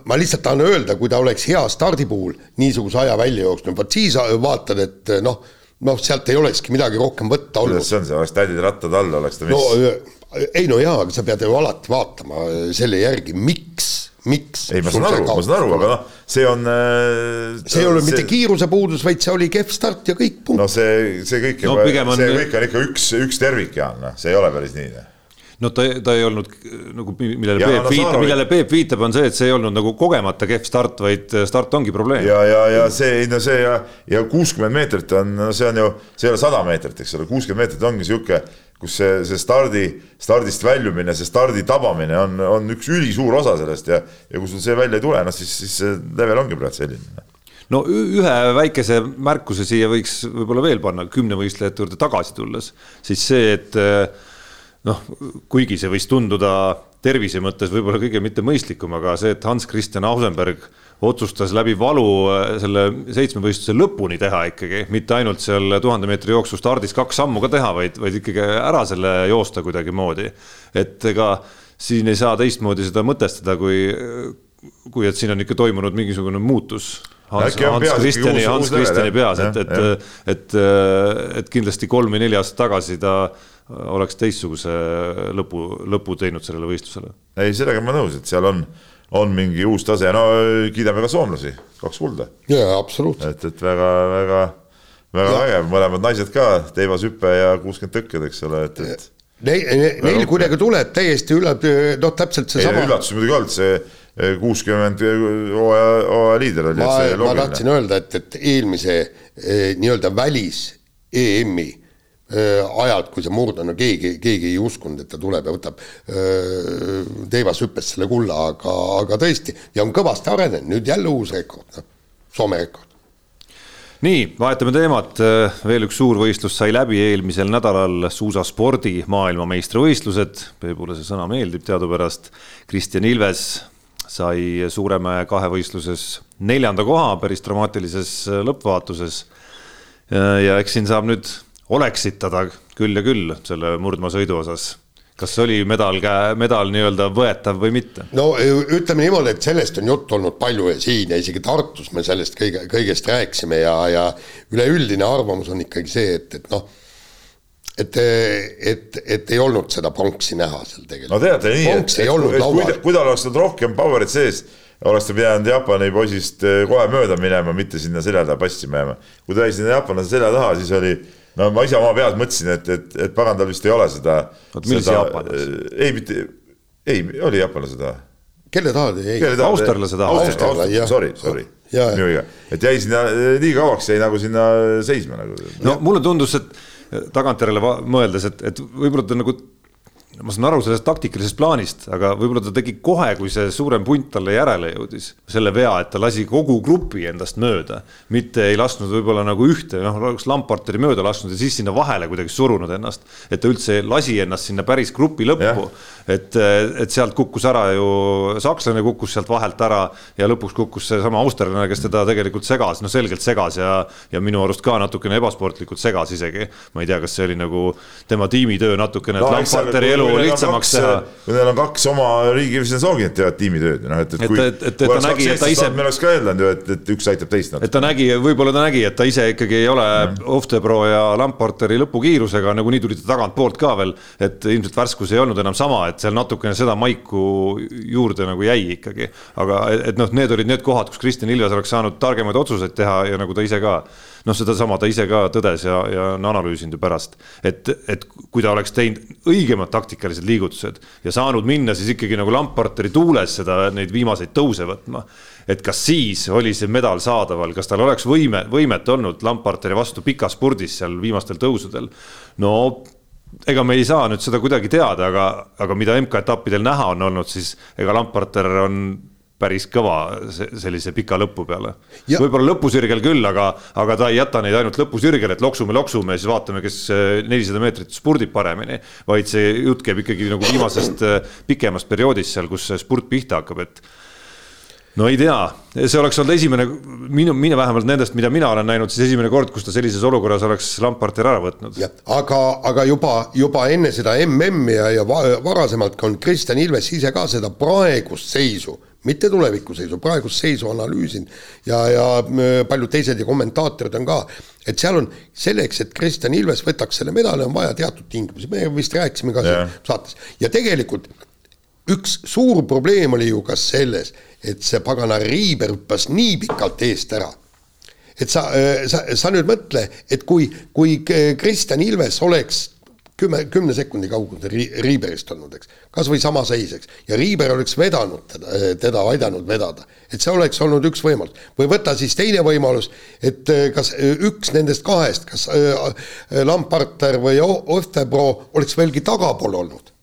ma lihtsalt tahan öelda, kui ta oleks hea stardi puhul niisuguse aja välja jooksnud, vot siis vaatad, et noh, noh, sealt ei olekski midagi rohkem võtta olnud. kuidas see on, see oleks tädid rattad all, oleks ta mis no, ei no jaa, aga sa pead ju alati vaatama selle järgi, miks, miks. ei, ma saan aru, ma saan aru, aga noh, see on äh,. see ei ole see... mitte kiirusepuudus, vaid see oli kehv start ja kõik punkt. no see, see kõik no, juba, see on... kõik on ikka üks, üks tervik, Jaan, noh, see ei ole päris nii noh no ta, ta ei olnud nagu millele ja, Peep no, viitab, millele Peep viitab, on see, et see ei olnud nagu kogemata kehv start, vaid start ongi probleem. ja, ja, ja see, no see ja, ja kuuskümmend meetrit on, no see on ju, see ei ole sada meetrit, eks ole, kuuskümmend meetrit ongi sihuke, kus see, see stardi, stardist väljumine, see stardi tabamine on, on üks ülisuur osa sellest ja, ja kui sul see välja ei tule, noh siis, siis see level ongi praegu selline. No ühe väikese märkuse siia võiks võib-olla veel panna kümnevõistlejate juurde tagasi tulles, siis see, et noh, kuigi see võis tunduda tervise mõttes võib-olla kõige mitte mõistlikum, aga see, et Hans Christian Ausenberg otsustas läbi valu äh, selle seitsmevõistluse lõpuni teha ikkagi, mitte ainult seal tuhande meetri jooksu stardis kaks sammu ka teha, vaid, vaid ikkagi ära selle joosta kuidagimoodi. et ega siin ei saa teistmoodi seda mõtestada, kui, kui et siin on ikka toimunud mingisugune muutus Hans, Hans Kristjani, Hans Kristjani peas, et, et, et, et, et kindlasti kolm või neli aastat tagasi ta oleks teistsuguse lõpu, lõpu teinud sellele võistlusele. ei, sellega ma nõus, et seal on, on mingi uus tase, no kiidame ka soomlasi, kaks kulda. jaa, absoluutselt. et, et väga, väga, väga vägev, mõlemad naised ka, teivashüpe ja kuuskümmend tõkked, eks ole, et, et Neil, neil kuidagi tuleb täiesti üle, noh, täpselt seesama. üllatus muidugi olnud, see eh, kuuskümmend hooaja, hooaja liider oli. ma, ma tahtsin öelda, et, et eelmise eh, nii-öelda välis EM-i Äh, ajad, kui see murd on, no keegi, keegi ei uskunud, et ta tuleb ja võtab äh, teivashüppes selle kulla, aga, aga tõesti, ja on kõvasti arenenud, nüüd jälle uus rekord, noh, Soome rekord. nii, vahetame teemat, veel üks suur võistlus sai läbi eelmisel nädalal, suusaspordi maailmameistrivõistlused, Peebule see sõna meeldib teadupärast, Kristjan Ilves sai Suuremäe kahevõistluses neljanda koha päris dramaatilises lõppvaatuses. ja eks siin saab nüüd oleksitada küll ja küll selle murdmaasõidu osas kas oli medal käe, medal nii-öelda võetav või mitte? no ütleme niimoodi, et sellest on juttu olnud palju ja siin ja isegi Tartus me sellest kõige, kõigest rääkisime ja, ja üleüldine arvamus on ikkagi see, et, et noh, et, et, et ei olnud seda pronksi näha seal tegelikult. no teate nii, et, et kui, kui tal oleks olnud rohkem power'it sees, oleks ta pidanud Jaapani poisist kohe mööda minema, mitte sinna selja taha passima jääma. kui ta jäi sinna jaapanlase selja taha, siis oli no ma ise oma peas mõtlesin, et, et, et pagan, tal vist ei ole seda. oot, millise jaapanlase? ei, mitte, ei, oli jaapanlase taha. kelle taha ta jäi? austerlase taha. austerlase, sorry, sorry. minu viga, et jäi sinna nii kauaks, jäi nagu sinna seisma nagu. no mulle tundus, et tagantjärele mõeldes, et, et võib-olla ta nagu ma saan aru sellest taktikalisest plaanist, aga võib-olla ta tegi kohe, kui see suurem punt talle järele jõudis, selle vea, et ta lasi kogu grupi endast mööda, mitte ei lasknud võib-olla nagu ühte, noh, oleks Lamparteri mööda lasknud ja siis sinna vahele kuidagi surunud ennast. et ta üldse lasi ennast sinna päris grupi lõppu, et, et sealt kukkus ära ju, sakslane kukkus sealt vahelt ära ja lõpuks kukkus seesama austerlane, kes teda tegelikult segas, no selgelt segas ja, ja minu arust ka natukene ebasportlikult segas isegi. ma ei tea, kas see oli nagu tema tiimitöö natukene, et no, Lamparteri elu elu lihtsamaks teha. kui neil on kaks oma riigi, siis nad soovivad teevad tiimitööd, noh et, et kui. et, et, et ta nägi, et ta ise. me oleks ka öelnud ju, et, et üks aitab teist. et ta nägi, võib-olla ta nägi, et ta ise ikkagi ei ole mm. Oftebro ja Lamporteri lõpukiirusega, nagunii tuli ta tagantpoolt ka veel. et ilmselt värskus ei olnud enam sama, et seal natukene seda maiku juurde nagu jäi ikkagi. aga et noh, need olid need kohad, kus Kristjan Ilves oleks saanud targemaid otsuseid teha ja nagu ta ise ka noh, sedasama ta ise ka tõdes ja, ja on analüüsinud ju pärast, et, et kui ta oleks teinud õigemad taktikalised liigutused ja saanud minna siis ikkagi nagu Lamparteri tuules seda, neid viimaseid tõuse võtma. et kas siis oli see medal saadaval, kas tal oleks võime, võimet olnud Lamparteri vastu pikas spurdis seal viimastel tõusudel? no ega me ei saa nüüd seda kuidagi teada, aga, aga mida MK-etappidel näha on olnud, siis ega Lamparter on päris kõva sellise pika lõpu peale. võib-olla lõpusirgel küll, aga, aga ta ei jäta neid ainult lõpusirgel, et loksume, loksume ja siis vaatame, kes eh, nelisada meetrit spurdib paremini. vaid see jutt käib ikkagi nagu viimasest eh, pikemast perioodist seal, kus see spurt pihta hakkab, et no ei tea, see oleks olnud esimene, minu, minu vähemalt nendest, mida mina olen näinud, siis esimene kord, kus ta sellises olukorras oleks Lamparti ära võtnud. aga, aga juba, juba enne seda MM-i ja, ja varasemalt on Kristjan Ilves ise ka seda praegust seisu mitte tulevikuseisu, praegust seisu analüüsinud ja, ja äh, paljud teised ja kommentaatorid on ka, et seal on selleks, et Kristjan Ilves võtaks selle medali, on vaja teatud tingimusi, me vist rääkisime ka yeah. saates. Ja tegelikult üks suur probleem oli ju ka selles, et see pagana Riiber hüppas nii pikalt eest ära. Et sa, äh, sa, sa nüüd mõtle, et kui, kui Kristjan Ilves oleks kümme, kümne sekundi kaugusel ri, Riiberist olnud, eks. kas või sama seis, eks. ja Riiber oleks vedanud teda, teda aidanud vedada. et see oleks olnud üks võimalus. või võta siis teine võimalus, et eh, kas eh, üks nendest kahest, kas äh, Lamparter või Oftebro oleks veelgi tagapool olnud.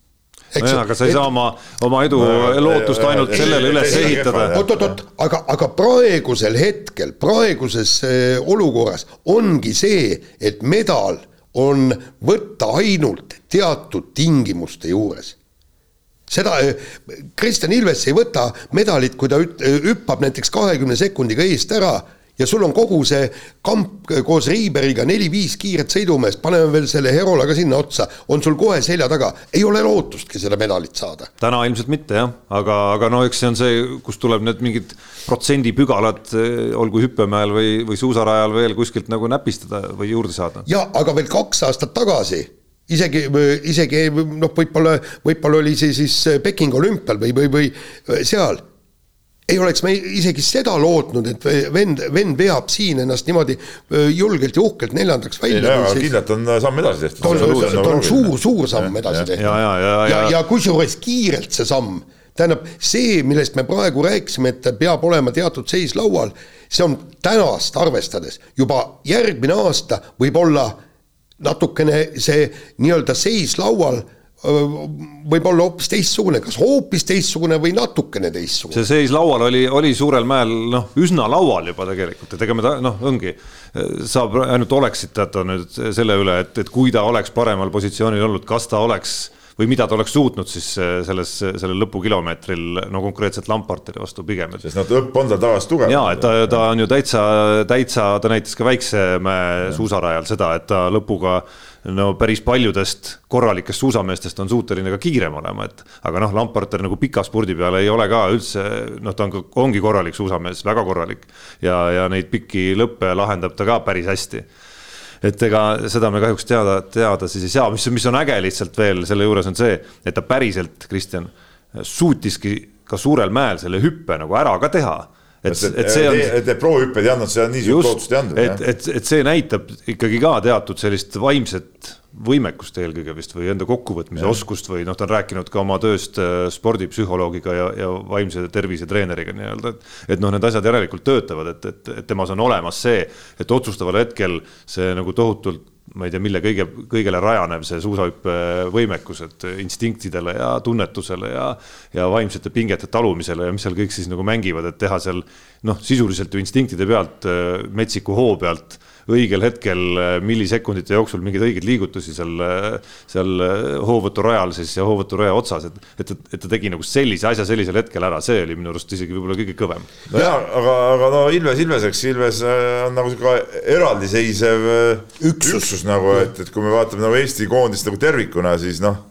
nojah, aga sa ei saa oma, oma edu lootust ainult sellele üles ehitada. oot-oot-oot, aga, aga praegusel hetkel, praeguses äh, olukorras ongi see, et medal on võtta ainult teatud tingimuste juures. Seda, Kristjan Ilves ei võta medalit, kui ta üt- hüppab näiteks kahekümne sekundiga eest ära ja sul on kogu see kamp koos Riiberiga neli-viis kiiret sõidumeest, paneme veel selle Herola ka sinna otsa, on sul kohe selja taga, ei ole lootustki seda medalit saada. täna ilmselt mitte jah, aga, aga no eks see on see, kust tuleb need mingid protsendipügalad, olgu hüppemäel või, või suusarajal veel kuskilt nagu näpistada või juurde saada. ja aga veel kaks aastat tagasi isegi, isegi noh, võib-olla, võib-olla oli see siis Pekingi olümpial või, või, või seal ei oleks me isegi seda lootnud, et vend, vend veab siin ennast niimoodi julgelt ja uhkelt neljandaks välja kindlalt on samm edasi tehtud. ta on, ta on suur, suur samm edasi tehtud. ja, ja, ja, ja, ja, ja kusjuures kiirelt see samm, tähendab see, millest me praegu rääkisime, et peab olema teatud seis laual, see on tänast arvestades juba järgmine aasta võib olla natukene see nii-öelda seis laual öö, võib olla hoopis teistsugune, kas hoopis teistsugune või natukene teistsugune. see seis laual oli, oli suurel mäel noh, üsna laual juba tegelikult, et ega me ta noh, ongi, saab ainult oleksit teada nüüd selle üle, et, et kui ta oleks paremal positsioonil olnud, kas ta oleks või mida ta oleks suutnud siis selles, sellel lõpukilomeetril no konkreetselt Lamparteri vastu pigem, sest noh, õpp on tal tavaliselt tugev. ja et ta, ta on ju täitsa, täitsa, ta näitas ka Väiksemäe suusarajal seda, et ta lõpuga no päris paljudest korralikest suusameestest on suuteline ka kiirem olema, et aga noh, Lamparter nagu pika spurdi peale ei ole ka üldse, noh, ta on, ongi korralik suusamees, väga korralik. Ja, ja neid pikki lõppe lahendab ta ka päris hästi et ega seda me kahjuks teada, teada siis ei saa, mis, mis on äge lihtsalt veel selle juures on see, et ta päriselt, Kristjan, suutiski ka suurel mäel selle hüppe nagu ära ka teha. et, et see on et need proohüpped ei andnud seda nii suurt lootust ei andnud. et, et, et see näitab ikkagi ka teatud sellist vaimset võimekust eelkõige vist või enda kokkuvõtmise ja. oskust või noh, ta on rääkinud ka oma tööst äh, spordipsühholoogiga ja, ja vaimse tervise treeneriga nii-öelda, et et noh, need asjad järelikult töötavad, et, et, et temas on olemas see, et otsustaval hetkel see nagu tohutult ma ei tea, mille kõige, kõigele rajanev see suusahüppe võimekus, et instinktidele ja tunnetusele ja ja vaimsete pingete talumisele ja mis seal kõik siis nagu mängivad, et teha seal noh, sisuliselt ju instinktide pealt, metsiku hoo pealt õigel hetkel millisekundite jooksul mingeid õigeid liigutusi seal, seal hoovõturajal siis ja hoovõturaja otsas, et, et, et ta tegi nagu sellise asja sellisel hetkel ära, see oli minu arust isegi võib-olla kõige kõvem. jaa, aga, aga no Ilves Ilveseks, Ilves äh, on nagu sihuke eraldiseisev äh, Üksus. üksus nagu, et, et kui me vaatame nagu Eesti koondist nagu tervikuna, siis noh,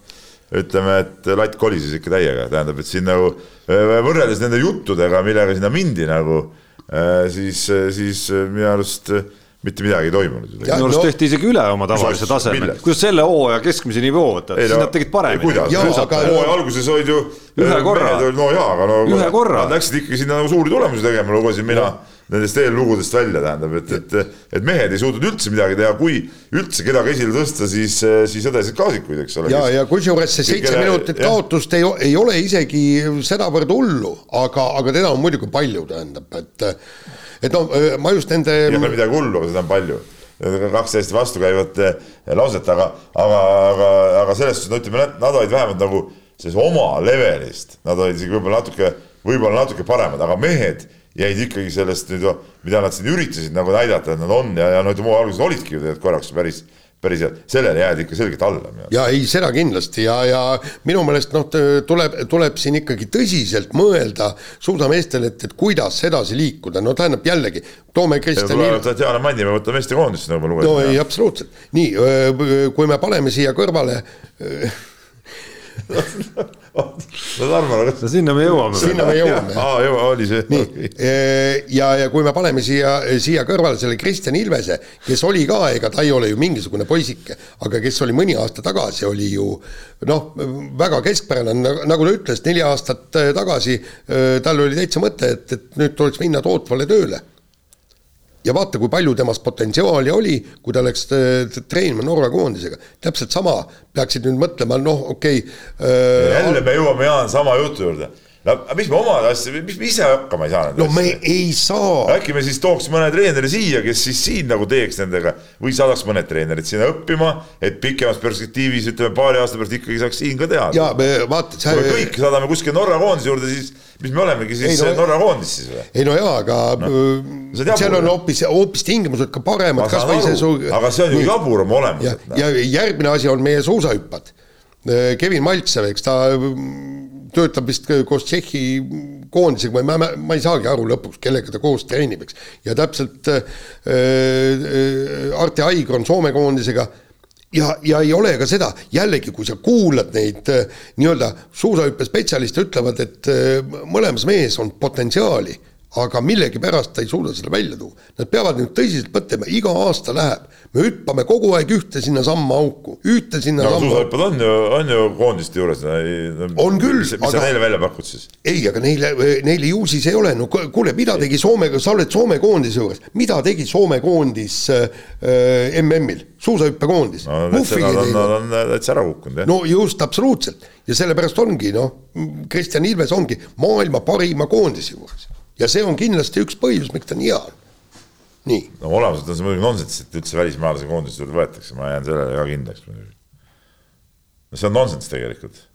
ütleme, et latt kolises ikka täiega, tähendab, et siin nagu äh, võrreldes nende juttudega, millega sinna mindi nagu, siis, siis äh, minu arust äh, mitte midagi ei toimunud. Ja- minu arust no- tehti isegi üle oma tavalise taseme kuidas selle hooaja keskmise nivoo võtta, siis nad tegid paremini. hooaja alguses olid ju. Ühe korra. no jaa, aga no. Ühe korra. Nad läksid ikkagi sinna nagu suuri tulemusi tegema, lugesin mina nendest eellugudest välja, tähendab, et, et, et mehed ei suutnud üldse midagi teha, kui üldse kedagi esile tõsta, siis, siis õdesid kaasikuid, eks ole. ja, ja kusjuures see seitse minutit jah. kaotust ei, ei ole isegi sedavõrd hullu, aga, aga teda on muidugi palju, tähendab, et et no ma just nende ei ole midagi hullu, seda on palju. kaks täiesti vastukäivat eh, lauset, aga, aga, aga, aga selles suhtes, no ütleme, nad olid vähemalt nagu selles oma levelist, nad olid isegi võib-olla natuke, võib-olla natuke paremad, aga mehed jäid ikkagi sellest nüüd, mida nad siin üritasid nagu näidata, et nad on ja, ja no ütleme, alguses olidki ju tegelikult korraks päris, päris head, sellele jäädi ikka selgelt alla. ja ei, seda kindlasti ja, ja minu meelest noh, tuleb, tuleb siin ikkagi tõsiselt mõelda suusameestele, et, et kuidas edasi liikuda, no tähendab jällegi, toome Kristjan tulevad Il- Tatjana Mannimäe võtab meestekoondisse, nagu ma no ei, lugesin. absoluutselt, nii, kui me paneme siia kõrvale no Tarmo, aga no sinna me jõuame. sinna me jõuame. aa, jõua, oli see. nii, ja, ja kui me paneme siia, siia kõrvale selle Kristjan Ilvese, kes oli ka, ega ta ei ole ju mingisugune poisike, aga kes oli mõni aasta tagasi, oli ju noh, väga keskpärane, nagu ta ütles, neli aastat tagasi äh, tal oli täitsa mõte, et, et nüüd tuleks minna tootvale tööle ja vaata, kui palju temas potentsiaali oli, kui ta läks äh, treenima Norra koondisega. täpselt sama peaksid nüüd mõtlema, noh, okei äh, jälle me jõuame, Jaan, sama jutu juurde. no mis me oma asja, mis me ise hakkama ei saa no me asjadega? ei saa äkki me siis tooks mõne treeneri siia, kes siis siin nagu teeks nendega või saadaks mõned treenerid sinna õppima, et pikemas perspektiivis ütleme paari aasta pärast ikkagi saaks siin ka teha. ja me vaata, kui me kõik saadame kuskil Norra koondise juurde, siis mis me olemegi siis Ei, no- Norra koondis siis või? ei no jaa, aga no, jabur, seal on hoopis, hoopis tingimused ka paremad, ma saan kasvõi see aru su-. aga see on ju jabur oma ja, olemuselt. noh. ja järgmine asi on meie suusahüppad. Kevin Maltsev, eks ta töötab vist koos Tšehhi koondisega või ma, ma, ma ei saagi aru lõpuks, kellega ta koos treenib, eks. ja täpselt äh, äh, Arti Aigur on Soome koondisega ja, ja ei ole ka seda, jällegi, kui sa kuulad neid äh, nii-öelda suusahüppespetsialiste, ütlevad, et äh, mõlemas mees on potentsiaali, aga millegipärast ta ei suuda seda välja tuua. Nad peavad nüüd tõsiselt mõtlema, iga aasta läheb, me hüppame kogu aeg ühte sinnasamma auku, ühte no sinnasamma auku. suusahüppad on ju, on ju koondiste juures. On küll, mis, mis aga- sa neile välja pakud siis? ei, aga neile, neile ju siis ei ole, no ku- kuule, mida tegi Soome, sa oled Soome koondise juures, mida tegi Soome koondis äh, MM-il, suusahüppekoondis no no, nad on, on täitsa ära kukkunud jah no just, absoluutselt. ja sellepärast ongi, noh, Kristjan Ilves ongi maailma parima koondise juures. Ja see on kindlasti üks põhjus, miks ta nii hea on. nii, no olemuselt on see muidugi nonsenss, et üldse välismaalase koondise juurde võetakse, ma jään sellele ka kindlaks muidugi. no see on nonsenss tegelikult.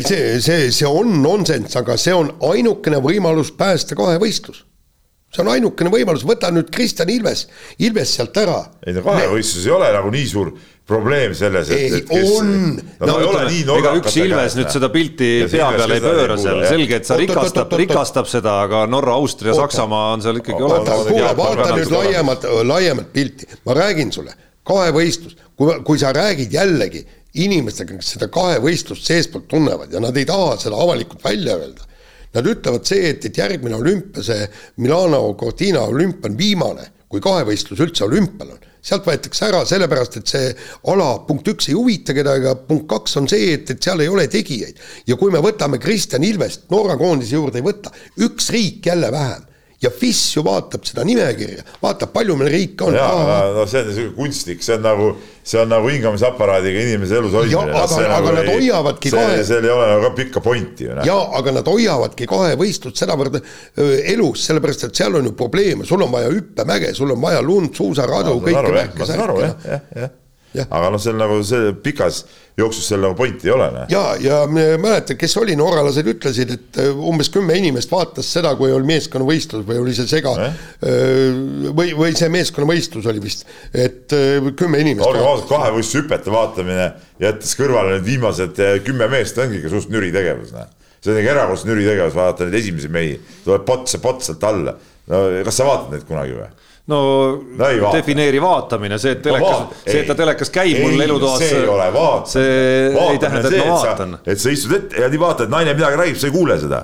see, see, see on nonsenss, aga see on ainukene võimalus päästa kahevõistlus. See on ainukene võimalus, võta nüüd Kristjan Ilves, Ilves sealt ära. ei no kahevõistluses ei ole nagu nii suur probleem selles, et, Ei, et kes on. no, No no ei ole nii ega üks Ilves nüüd seda pilti pea peale ei pööra seal, selge, et sa rikastab, rikastab seda, aga Norra, Austria. Saksamaa on seal ikkagi olemas. kuule, vaata nüüd täpselt laiemat, laiemat pilti, ma räägin sulle, kahevõistlus, kui, kui sa räägid jällegi inimestega, kes seda kahevõistlust seestpoolt tunnevad ja nad ei taha seda avalikult välja öelda. Nad ütlevad see, et, et järgmine olümpia, see Milano Cortina olümpia on viimane, kui kahevõistlus üldse olümpial on. sealt võetakse ära sellepärast, et see ala punkt üks ei huvita kedagi, punkt kaks on see, et, et seal ei ole tegijaid. ja kui me võtame Kristjan Ilvest Norra koondise juurde ei võta, üks riik jälle vähem ja FIS ju vaatab seda nimekirja, vaatab, palju meil riike on. no see on niisugune kunstlik, see on nagu, see on nagu hingamisaparaadiga inimese elus hoidmine. Aga- aga nad hoiavadki see, kahe- seal ei ole nagu ka pikka pointi ju noh. jaa, aga nad hoiavadki kahevõistlust sedavõrd öö, elus, sellepärast et seal on ju probleeme, sul on vaja hüppemäge, sul on vaja lund, suusaradu, saan kõike ma saan aru jah, jah Jah. Aga noh, seal nagu see pikas jooksus seal nagu pointi ei ole ja, ja mäletad, kes oli, norralased ütlesid, et öö, umbes kümme inimest vaatas seda, kui oli meeskonnavõistlus või oli see sega Eh? või, või see meeskonnavõistlus oli vist, et öö, kümme inimest olgem ausad, kahevõistlushüpete vaatamine, jättes kõrvale need viimased kümme meest, ongi ikka suht nüri tegevus, see on ikka erakordselt nüri tegevus, vaadata neid esimesi mehi, tuleb pots ja pots sealt alla. no kas sa vaatad neid kunagi või? No No ei defineeri vaatamine, see, et telekas see, et ta telekas käib mul elutoas. see ei ole vaatamine. see ei tähenda, et ma vaatan. et sa istud ette ja nii vaatad, naine midagi räägib, sa ei kuule seda.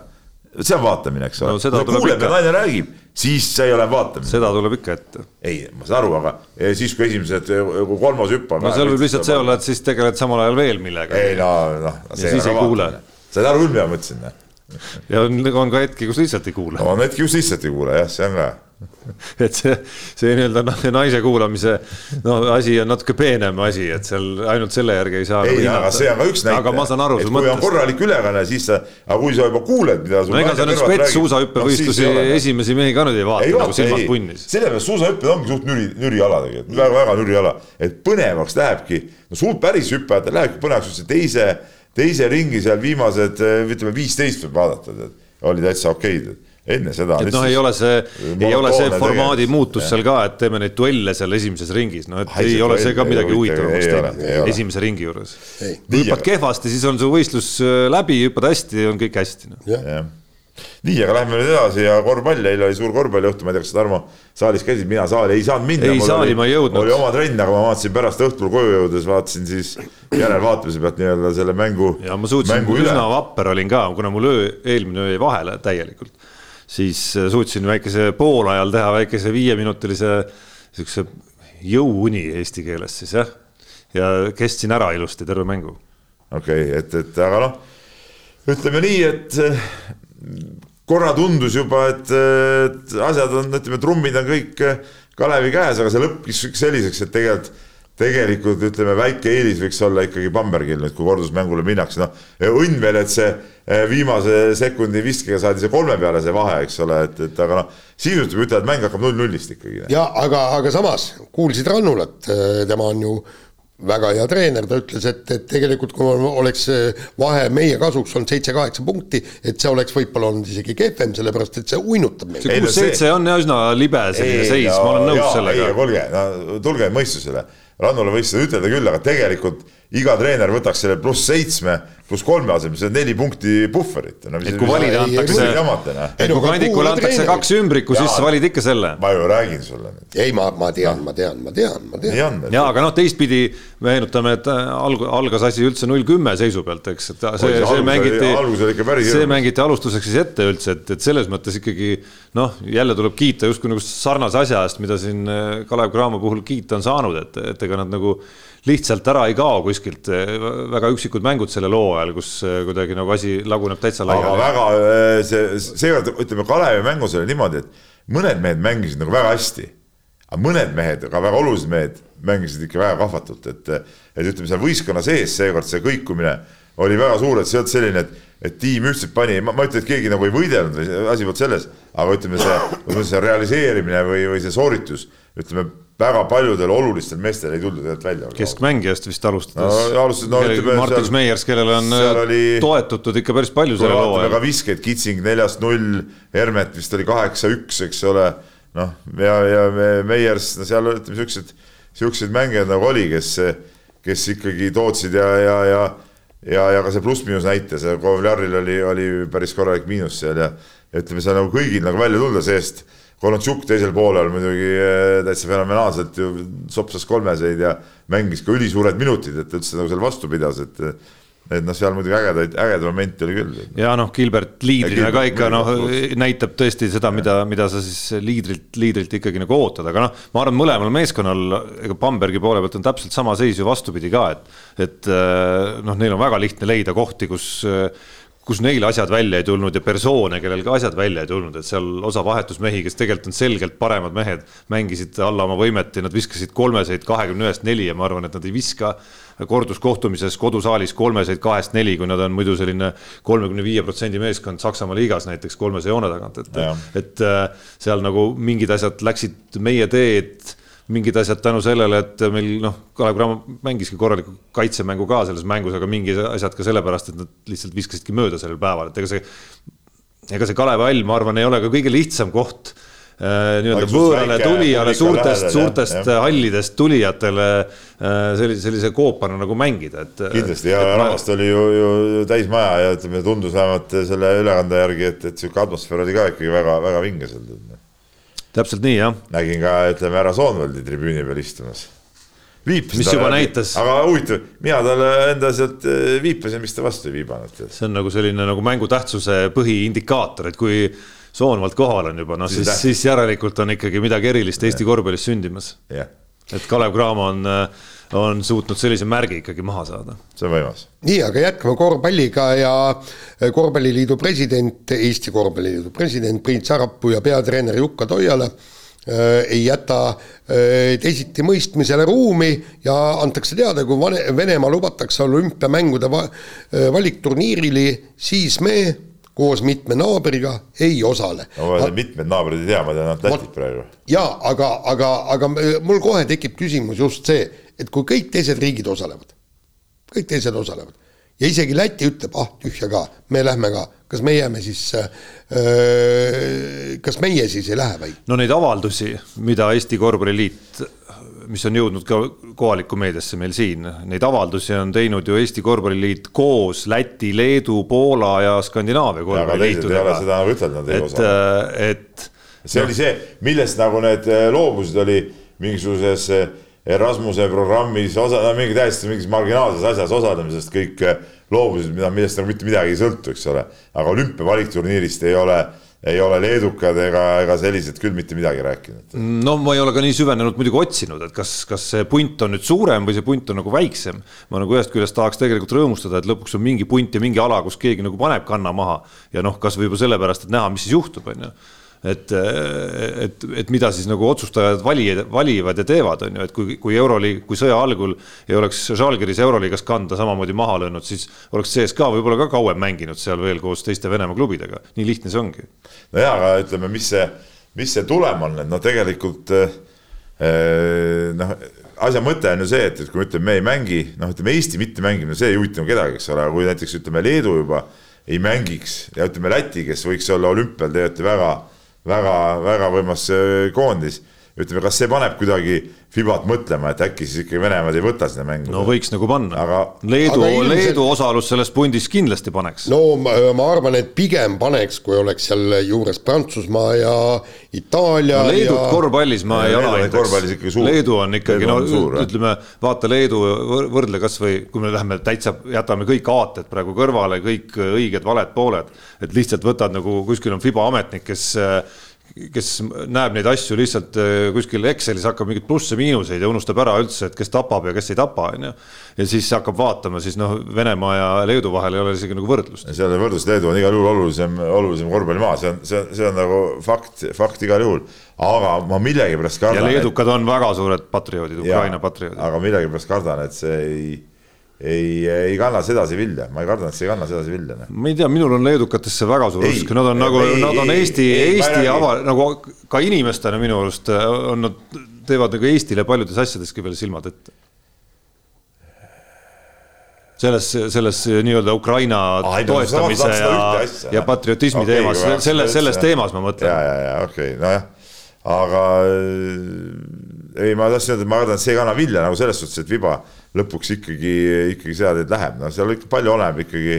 see on vaatamine, eks ole No seda tuleb kuuled, mida naine räägib, siis see ei ole vaatamine. seda tuleb ikka ette. ei, ma saan aru, aga eh, siis, kui esimesed eh, kui kolmas hüpp on. no seal võib lihtsalt see olla, et siis tegeled samal ajal veel millegagi. ei no, noh. siis ei kuule. saad aru küll, mida ma mõtlesin? ja on, on ka hetki, kus lihtsalt ei kuule on hetki, kus lihtsalt ei kuule, jah, see on ka et see, see nii-öelda noh, naise kuulamise no asi on natuke peenem asi, et seal ainult selle järgi ei saa. ei, aga see on ka üks näitaja. aga ma saan aru su kui on mõttest. korralik ülekanne, siis sa, aga kui sa juba kuuled, mida sul no ega sa nüüd spets-suusahüppevõistlusi esimesi mehi ka nüüd ei vaata ei nagu silmad punnis. sellepärast suusahüpped ongi suht nüri, nüriala tegelikult, väga-väga nüriala, et põnevaks lähebki, no suurt päris hüppajatel lähebki põnevaks just see teise, teise ringi seal viimased, ütleme viisteist võib vaadata, oli täitsa okeid, et enne seda. et noh, ei ole see, ei ole see formaadi tegevus. muutus seal ka, et teeme neid duelle seal esimeses ringis, no et Ai, ei ole see ka midagi huvita, huvitavamaks teinud esimese ringi juures. Ei. kui hüppad kehvasti, siis on su võistlus äh, läbi, hüppad hästi, on kõik hästi no.. nii, aga lähme nüüd edasi ja korvpall, eile oli suur korvpalliõhtu, ma ei tea, kas sa Tarmo saalis käisid, mina saali ei saanud minna. Ei, saali ma ei jõudnud. oli oma trenn, aga ma vaatasin pärast õhtul koju jõudes, vaatasin siis järelvaatamise pealt nii-öelda selle mängu. ja ma suutsin, üsna vapper olin ka, kuna mul öö, eelmine öö jäi vahele täielikult, siis äh, suutsin väikese poolajal teha väikese viieminutilise siukse jõuuni eesti keeles siis jah. ja kestsin ära ilusti terve mängu. okei okay,, et, et aga noh, ütleme nii, et eh, korra tundus juba, et, et asjad on, ütleme, trummid on kõik Kalevi käes, aga see lõppes selliseks, et tegelikult tegelikult ütleme, väike eelis võiks olla ikkagi Bambergil nüüd, kui kordusmängule minnakse, noh. õnn veel, et see eh, viimase sekundi viskega saadi see kolme peale see vahe, eks ole, et, et aga noh, sisuliselt võib ütelda, et mäng hakkab null-nullist ikkagi. ja aga, aga samas kuulsid Rannulat, tema on ju väga hea treener, ta ütles, et, et tegelikult kui oleks vahe meie kasuks olnud seitse-kaheksa punkti, et see oleks võib-olla olnud isegi kehvem, sellepärast et see uinutab meid. see kuus-seitse on üsna libe selline seis, ma olen nõus sellega. ei, kuulge, no tulge mõistusele Rannule võis seda ütelda küll, aga tegelikult iga treener võtaks selle pluss seitsme, pluss kolme asemel, see on neli punkti puhverit no,. et kui valida antakse, et kui kandikule antakse kaks ümbrikku, siis sa valid ikka selle. ma ju räägin sulle ei, ma, ma tean, ma tean, ma tean, ma tean. ja aga noh, teistpidi meenutame, et äh, alg-, algas asi üldse null kümme seisu pealt, eks, et see, see, see mängiti, see mängiti alustuseks siis ette üldse, et, et selles mõttes ikkagi noh, jälle tuleb kiita justkui nagu sarnase asja eest, mida siin äh, Kalev Cramo puhul kiita on saanud, et, et ega nad nagu lihtsalt ära ei kao kuskilt, väga üksikud mängud sellel hooajal, kus eh, kuidagi nagu asi laguneb täitsa laiali. aga väga eh, see, seekord ütleme Kalevi mängus oli niimoodi, et mõned mehed mängisid nagu väga hästi, aga mõned mehed, ka väga olulised mehed mängisid ikka väga kahvatult, et, et ütleme seal võistkonna sees seekord see kõikumine oli väga suur, et see ei olnud selline, et, et tiim ühtselt pani, ma ei ütle, et keegi nagu ei võidelnud, asi polnud selles, aga ütleme, see, see realiseerimine või, või see sooritus, ütleme väga paljudel olulistel meestel ei tulnud tegelikult välja. keskmängijast vist alustades no,. alustas, no ütleme. Martin Schmeiers, kellele on oli, toetutud ikka päris palju selle loo ajal. väga viskeid, Kitsing neljast null, Hermet vist oli kaheksa-üks, eks ole. noh, ja, ja Meiers, no seal ütleme siuksed, siukseid mängijaid nagu oli, kes, kes ikkagi tootsid ja, ja, ja ja, ja ka see pluss-miinus näitaja, see Kovljaril oli, oli päris korralik miinus seal ja, ja ütleme, seal nagu kõigil nagu välja tulla seest Konontšuk teisel poolel muidugi eh, täitsa fenomenaalselt ju sopsas kolmeseid ja mängis ka ülisuured minutid, et üldse nagu seal vastu pidas, et et noh, seal muidugi ägedaid, ägedaid momente oli küll. ja noh, Gilbert liidrina ka ikka noh, näitab tõesti seda, mida, mida sa siis liidrilt, liidrilt ikkagi nagu ootad, aga noh, ma arvan, mõlemal meeskonnal, ega Bambergi poole pealt on täpselt sama seis ju vastupidi ka, et, et eh, noh, neil on väga lihtne leida kohti, kus kus neil asjad välja ei tulnud ja persoone, kellel ka asjad välja ei tulnud, et seal osa vahetusmehi, kes tegelikult on selgelt paremad mehed, mängisid alla oma võimet ja nad viskasid kolmeseid kahekümne ühest neli ja ma arvan, et nad ei viska korduskohtumises kodusaalis kolmeseid kahest neli, kui nad on muidu selline kolmekümne viie protsendi meeskond Saksamaa liigas näiteks kolmese joone tagant, et, et äh, seal nagu mingid asjad läksid meie teed mingid asjad tänu sellele, et meil noh, Kalev Cramo mängiski korraliku kaitsemängu ka selles mängus, aga mingid asjad ka sellepärast, et nad lihtsalt viskasidki mööda sellel päeval, et ega see, ega see Kalevi hall, ma arvan, ei ole ka kõige lihtsam koht äh, nii-öelda võõrale tulijale, suurtest, suurtest jah. hallidest tulijatele äh, sellise, sellise koopana nagu mängida, et. kindlasti ja rahvast oli ju, ju täis maja ja ütleme, tundus vähemalt selle ülekande järgi, et, et sihuke atmosfäär oli ka ikkagi väga-väga vinge seal täpselt nii, jah. nägin ka, ütleme, härra Soonvaldi tribüüni peal istumas. mis juba läbi. näitas. aga huvitav, mina talle enda sealt eh, viipasin, mis ta vastu ei viibanud. see on nagu selline nagu mängu tähtsuse põhiindikaator, et kui Soonvald kohal on juba, noh siis, siis järelikult on ikkagi midagi erilist Eesti korvpallis sündimas. et Kalev Cramo on äh, on suutnud sellise märgi ikkagi maha saada. see on võimas. nii, aga jätkame korvpalliga ja äh, Korvpalliliidu president, Eesti Korvpalliliidu president Priit Sarapuu ja peatreener Jukka Toiala äh, ei jäta äh, teisiti mõistmisele ruumi ja antakse teada, kui Venemaa lubatakse olümpiamängude va valikturniirili, siis me koos mitme naabriga ei osale. no mitmed naabrid ei tea, ma tean ainult Lätit praegu. jaa, aga, aga, aga mul kohe tekib küsimus just see, et kui kõik teised riigid osalevad, kõik teised osalevad ja isegi Läti ütleb, ah tühja ka, me lähme ka, kas me jääme siis äh,, kas meie siis ei lähe või? no neid avaldusi, mida Eesti Korvpalliliit, mis on jõudnud ka kohalikku meediasse meil siin, neid avaldusi on teinud ju Eesti Korvpalliliit koos Läti, Leedu, Poola ja Skandinaavia korvpalliliitudega. seda nagu ütelnud ei osa. et. see no. oli see, millest nagu need äh, loobusid, oli mingisuguses äh, Erasmuse programmis osa, no mingi täiesti mingis marginaalses asjas osalemisest kõik eh, loobusid, mida, millest nagu mitte midagi ei sõltu, eks ole. aga olümpia valikturniirist ei ole, ei ole leedukad ega, ega sellised küll mitte midagi rääkinud. no ma ei ole ka nii süvenenud muidugi otsinud, et kas, kas see punt on nüüd suurem või see punt on nagu väiksem. ma nagu ühest küljest tahaks tegelikult rõõmustada, et lõpuks on mingi punt ja mingi ala, kus keegi nagu paneb kanna maha ja noh, kasvõi juba sellepärast, et näha, mis siis juhtub, on ju et, et, et mida siis nagu otsustajad valijad, valivad ja teevad, on ju, et kui, kui euroliig, kui sõja algul ei oleks Žalgiris euroliigas kanda samamoodi maha löönud, siis oleks CSKA võib-olla ka kauem mänginud seal veel koos teiste Venemaa klubidega, nii lihtne see ongi. no jaa, aga ütleme, mis see, mis see tulem on, et noh, tegelikult eh, noh, asja mõte on ju see, et, et kui me ütleme, me ei mängi, noh, ütleme Eesti mittemängimine, see ei huvita kedagi, eks ole, aga kui näiteks ütleme, Leedu juba ei mängiks ja ütleme Läti, kes võiks olla olümpial tegelikult väga väga-väga võimas äh, koondis. Ütleme, kas see paneb kuidagi Fibat mõtlema, et äkki siis ikkagi Venemaad ei võta sinna mängu? no võiks nagu panna aga.... Leedu, ilmselt... Leedu osalus selles pundis kindlasti paneks. no ma, ma arvan, et pigem paneks, kui oleks seal juures Prantsusmaa ja Itaalia no,. Leedut ja... korvpallis ma ei alahindaks. Leedu on ikkagi, no suur, ütleme, vaata Leedu, võrdle kasvõi, kui me läheme täitsa, jätame kõik aated praegu kõrvale, kõik õiged-valed pooled, et lihtsalt võtad nagu kuskil on Fiba ametnik, kes kes näeb neid asju lihtsalt äh, kuskil Excelis, hakkab mingeid plusse-miinuseid ja unustab ära üldse, et kes tapab ja kes ei tapa, on ju. ja siis hakkab vaatama, siis noh, Venemaa ja Leedu vahel ei ole isegi nagu võrdlust. seal võrdlus, Leedu on igal juhul olulisem, olulisem korvpallimaa, see on, see on, see on nagu fakt, fakt igal juhul. aga ma millegipärast kardan. ja leedukad et... on väga suured patrioodid, Ukraina patrioodid. aga millegipärast kardan, et see ei ei, ei kanna sedasi vilja, ma ei karda, et see ei kanna sedasi vilja. Noh. ma ei tea, minul on leedukatesse väga suur usk, nad on ei, nagu, nad on Eesti, Eesti ava-, nagu ka inimestena minu arust äh, on nad, teevad nagu Eestile paljudes asjadeski veel silmad ette. selles, selles nii-öelda Ukraina ah, toetamise no, ja, ja patriotismi okay, teemas, selles, selles teemas ma mõtlen. ja, ja, ja okei okay,, nojah, aga ei, ma tahtsin öelda, et ma kardan, et see ei kanna vilja nagu selles suhtes, et Viba lõpuks ikkagi, ikkagi seda teed läheb, no seal ikka palju oleneb ikkagi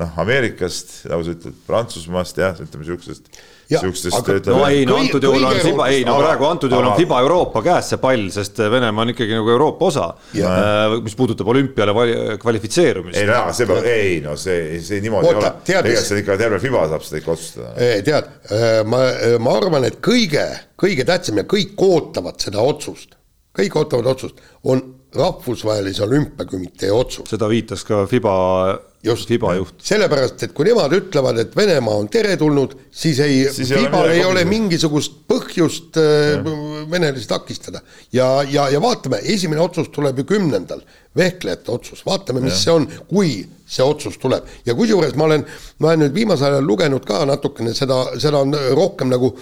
noh, Ameerikast, nagu sa ütled, Prantsusmaast jah, ütleme siuksest. Siuksest, no ei, no antud juhul on FIBA, ei no praegu antud juhul on FIBA Euroopa käes see pall, sest Venemaa on ikkagi nagu Euroopa osa. Äh, mis puudutab olümpiale kvalifitseerumist. ei no aga see peab, ei no see, see niimoodi Oota, ei ole, tegelikult see ikka terve FIBA saab seda ikka otsustada. tead, äh, ma, ma arvan, et kõige, kõige tähtsam ja kõik ootavad seda otsust, kõik ootavad otsust, on rahvusvahelise olümpiakomitee otsus. seda viitas ka Fiba, Juht. sellepärast, et kui nemad ütlevad, et Venemaa on teretulnud, siis ei, Fibal ei ole mingisugust põhjust äh, venelasi takistada. ja, ja, ja vaatame, esimene otsus tuleb ju kümnendal, vehklejate otsus, vaatame, mis ja. see on, kui see otsus tuleb. ja kusjuures ma olen, ma olen nüüd viimasel ajal lugenud ka natukene seda, seda on rohkem nagu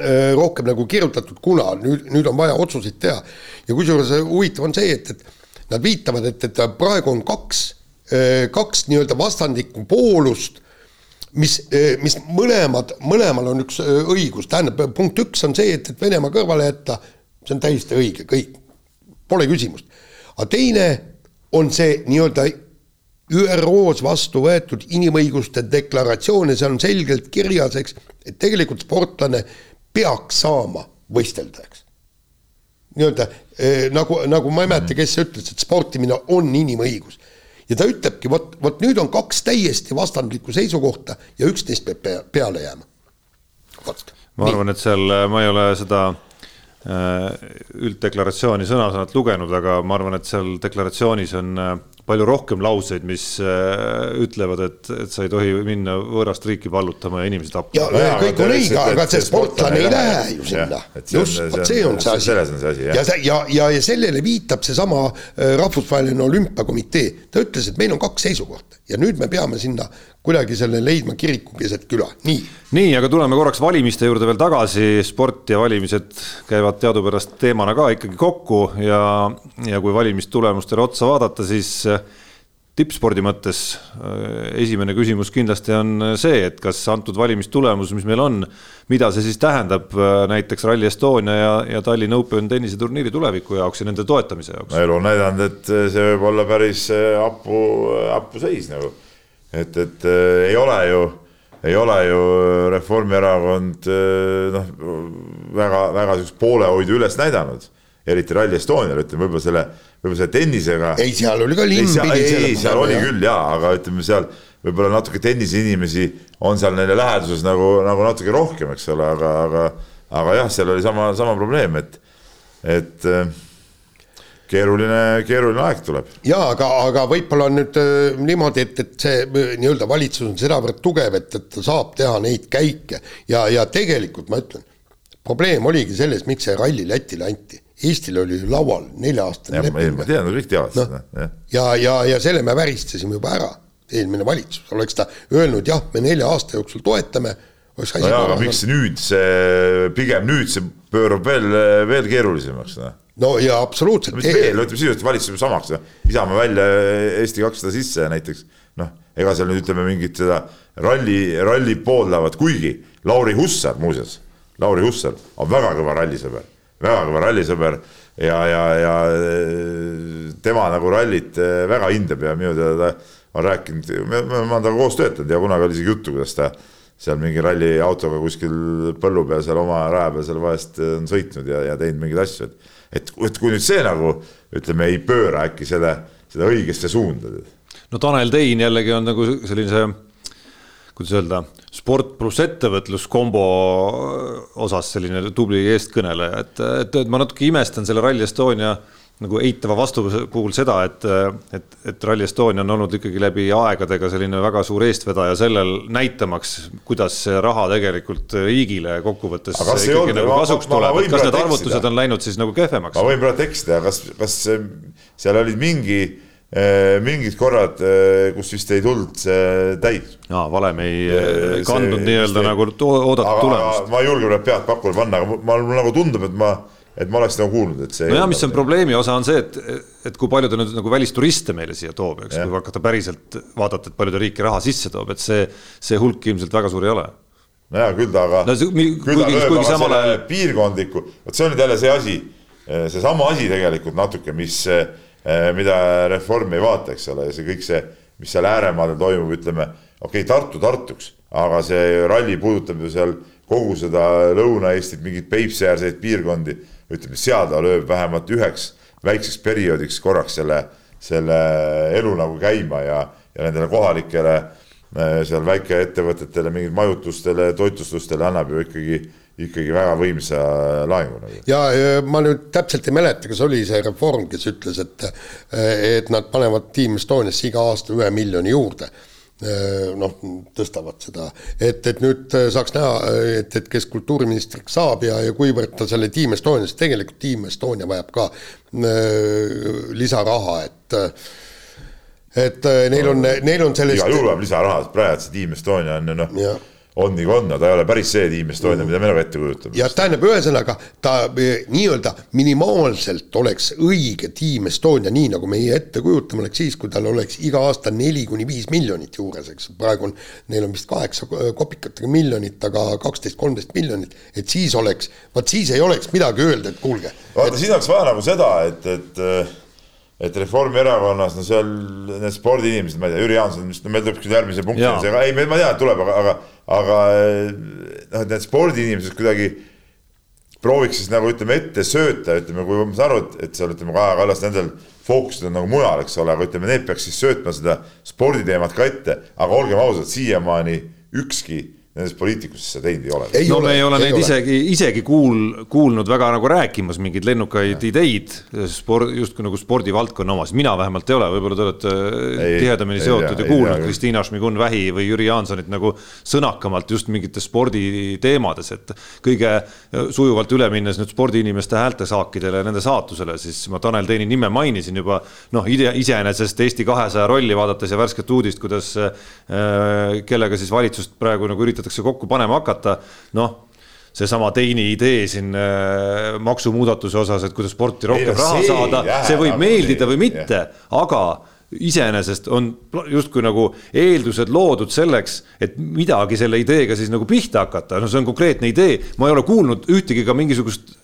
Äh, rohkem nagu kirjutatud, kuna nüüd, nüüd on vaja otsuseid teha. ja kusjuures huvitav on see, et, et nad viitavad, et, et praegu on kaks, äh, kaks nii-öelda vastandlikku poolust, mis, äh, mis mõlemad, mõlemal on üks õigus, tähendab, punkt üks on see, et, et Venemaa kõrvale jätta, see on täiesti õige, kõik, pole küsimust. aga teine on see nii-öelda ÜRO-s vastu võetud inimõiguste deklaratsioon ja seal on selgelt kirjas, eks, et tegelikult sportlane peaks saama võistelda, eks. nii-öelda nagu, nagu ma ei mäleta, kes ütles, et sportimine on inimõigus. Ja ta ütlebki, vot, vot nüüd on kaks täiesti vastandlikku seisukohta ja üks neist peab pea, peale jääma. vot. ma arvan, et seal, ma ei ole seda äh, ülddeklaratsiooni sõna-sõnalt lugenud, aga ma arvan, et seal deklaratsioonis on äh, palju rohkem lauseid, mis äh, ütlevad, et, et sa ei tohi minna võõrast riiki vallutama ja inimesi tapma. ja, ja kõik on õige, aga see sportlane ei lähe ju sinna. just, vot see on see asi. selles on see asi, jah. ja, ja, ja, ja sellele viitab seesama äh, rahvusvaheline olümpiakomitee. ta ütles, et meil on kaks seisukohta ja nüüd me peame sinna kuidagi selle leidma kiriku keset küla, nii. nii, aga tuleme korraks valimiste juurde veel tagasi, sport ja valimised käivad teadupärast teemana ka ikkagi kokku ja, ja kui valimistulemustele otsa vaadata, siis tippspordi mõttes äh, esimene küsimus kindlasti on see, et kas antud valimistulemus, mis meil on, mida see siis tähendab äh, näiteks Rally Estonia ja, ja Tallinn Open tenniseturniiri tuleviku jaoks ja nende toetamise jaoks? elu on näidanud, et see võib olla päris äh, hapu, hapu seis nagu. et, et äh, ei ole ju, ei ole ju Reformierakond noh, väga, väga sihukest poolehoidu üles näidanud eriti Rally Estonial, ütleme võib-olla selle, võib-olla selle tennisega. ei, seal oli ka linn. ei, ei, seal oli küll jaa, aga ütleme seal võib-olla natuke tenniseinimesi on seal neile läheduses nagu, nagu natuke rohkem, eks ole, aga, aga, aga jah, seal oli sama, sama probleem, et, et keeruline, keeruline aeg tuleb. jaa, aga, aga võib-olla on nüüd äh, niimoodi, et, et see äh, nii-öelda valitsus on sedavõrd tugev, et, et ta saab teha neid käike ja, ja tegelikult ma ütlen, probleem oligi selles, miks see ralli Lätile anti. Eestil oli laual nelja-aastane leping. ma tean, kõik teavad no, seda. ja, ja, ja selle me väristasime juba ära, eelmine valitsus, oleks ta öelnud jah, me nelja aasta jooksul toetame oleks asi no jaa, aga miks nüüd see, pigem nüüd see pöörab veel, veel keerulisemaks, noh? No ja absoluutselt. mis veel, ütleme sisuliselt valitsus samaks, Isamaa välja Eesti kakssada sisse näiteks, noh, ega seal nüüd ütleme mingit seda ralli, ralli pooldavad, kuigi Lauri Hussar muuseas, Lauri Hussar on väga kõva rallisõber, väga kõva rallisõber ja, ja, ja tema nagu rallit eh, väga hindab ja minu teada ta on rääkinud, me, me oleme temaga koos töötanud ja kunagi oli isegi juttu, kuidas ta seal mingi ralliautoga kuskil põllu peal seal oma raja peal seal vahest on sõitnud ja, ja teinud mingeid asju, et et, et kui nüüd see nagu ütleme, ei pööra äkki selle, seda õigesse suunda. no Tanel Tein jällegi on nagu sellise, kuidas öelda, sport pluss ettevõtlus kombo osas selline tubli eestkõneleja, et, et, et ma natuke imestan selle Rally Estonia nagu eitava vastuse puhul seda, et, et, et Rally Estonia on olnud ikkagi läbi aegadega selline väga suur eestvedaja sellel näitamaks, kuidas see raha tegelikult riigile kokkuvõttes ikkagi nagu kasuks ma, tuleb, et kas need arvutused on läinud siis nagu kehvemaks? ma võin praegu eksida, kas, kas seal olid mingi mingid korrad, eh, kus vist ei tulnud see täis. aa, valem ei kandnud nii-öelda nagu oodatud tulemust. ma ei julge praegu pead pakule panna, aga mulle nagu tundub, et ma et ma oleks nagu kuulnud, et see. nojah, mis on probleemi osa, on see, et, et kui palju ta nüüd nagu välisturiste meile siia toob, eks, kui hakata päriselt vaadata, et palju ta riiki raha sisse toob, et see, see hulk ilmselt väga suur ei ole. nojah, küll ta aga no,, küll ta lööb aga selle piirkondliku, vot see on nüüd jälle see asi, seesama asi tegelikult natuke, mis, mida Reform ei vaata, eks ole, see kõik see, mis seal ääremaadel toimub, ütleme, okei okay,, Tartu Tartuks, aga see ralli puudutab ju seal kogu seda Lõuna-Eestit, mingeid Peipsi-äärseid piirkondi. Ütleme, seal ta lööb vähemalt üheks väikseks perioodiks korraks selle, selle elu nagu käima ja, ja nendele kohalikele äh, seal väikeettevõtetele, mingit majutustele, toitlustustele annab ju ikkagi ikkagi väga võimsa laengu nagu. ja ma nüüd täpselt ei mäleta, kas oli see Reform, kes ütles, et et nad panevad Team Estoniasse iga aasta ühe miljoni juurde. Äh, noh, tõstavad seda, et, et nüüd äh, saaks näha, et, et kes kultuuriministriks saab ja, ja kuivõrd ta selle Team Estonias, tegelikult Team Estonia vajab ka äh, lisaraha, et et neil on, neil on sellest igal juhul vajab lisaraha, praegu see Team Estonia on ju noh on kui on, ta ei ole päris see Team Estonia, mida me nagu ette kujutame. ja tähendab, ühesõnaga ta eh, nii-öelda minimaalselt oleks õige Team Estonia, nii nagu meie ette kujutame, oleks siis, kui tal oleks iga aasta neli kuni viis miljonit juures, eks praegu on, neil on vist kaheksa kopikatega miljonit, aga kaksteist, kolmteist miljonit, et siis oleks, vot siis ei oleks midagi öelda, et kuulge. vaata et..., siin oleks vaja nagu seda, et, et et Reformierakonnas, no seal need spordiinimesed, ma ei tea, Jüri Jaanson, no meil tuleb küll järgmise punkti, ei, ma tean, et tuleb, aga, aga, aga noh, et need spordiinimesed kuidagi prooviks siis nagu ütleme ette sööta, ütleme, kui ma saan aru, et, et seal ütleme, Kaja Kallas nendel fookused on nagu mujal, eks ole, aga ütleme, need peaks siis söötma seda sporditeemat ka ette, aga olgem ausad, siiamaani ükski nendest poliitikutest seda teinud ei ole. no ole, me ei ole ei neid ole. isegi, isegi kuul-, kuulnud väga nagu rääkimas mingeid lennukaid ja. ideid sport, justkui nagu spordivaldkonna omas, mina vähemalt ei ole, võib-olla te olete ei, tihedamini ei, seotud ei, ja kuulnud Kristiina Šmigun-Vähi või Jüri Jaansonit nagu sõnakamalt just mingites sporditeemades, et kõige sujuvalt üle minnes nüüd spordiinimeste häältesaakidele ja nende saatusele, siis ma Tanel Teini nime mainisin juba noh, iseenesest Eesti kahesaja rolli vaadates ja värsket uudist, kuidas äh, kellega siis valitsust praegu nagu üritatakse üritatakse kokku panema hakata, noh seesama teine idee siin äh, maksumuudatuse osas, et kuidas sporti rohkem raha saada, see võib meeldida või mitte, aga iseenesest on justkui nagu eeldused loodud selleks, et midagi selle ideega siis nagu pihta hakata, no see on konkreetne idee, ma ei ole kuulnud ühtegi ka mingisugust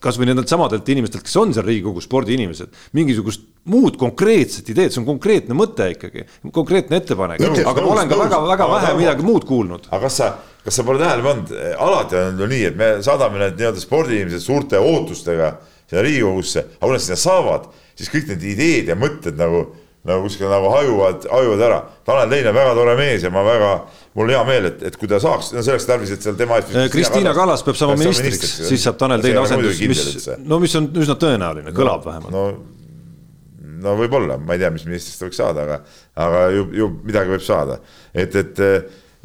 kasvõi nendelt samadelt inimestelt, kes on seal Riigikogu spordiinimesed, mingisugust muud konkreetset ideed, see on konkreetne mõte ikkagi, konkreetne ettepanek, aga nõus, ma olen ka väga-väga vähe midagi muud kuulnud. aga kas sa, kas sa pole tähele pannud, alati on ju nii, et me saadame need nii-öelda spordiinimesed suurte ootustega sinna Riigikogusse, aga kui nad sinna saavad, siis kõik need ideed ja mõtted nagu nagu kuskil nagu hajuvad, hajuvad ära. Tanel Tein on väga tore mees ja ma väga, mul hea meel, et, et kui ta saaks, no selleks tarvis, et seal tema eest. Kristiina Kallas peab saama ministriks, siis saab Tanel Tein asendus, mis, no mis on üsna tõenäoline, kõlab no, vähemalt. no, no võib-olla, ma ei tea, mis ministrist võiks saada, aga, aga ju, ju midagi võib saada. et, et,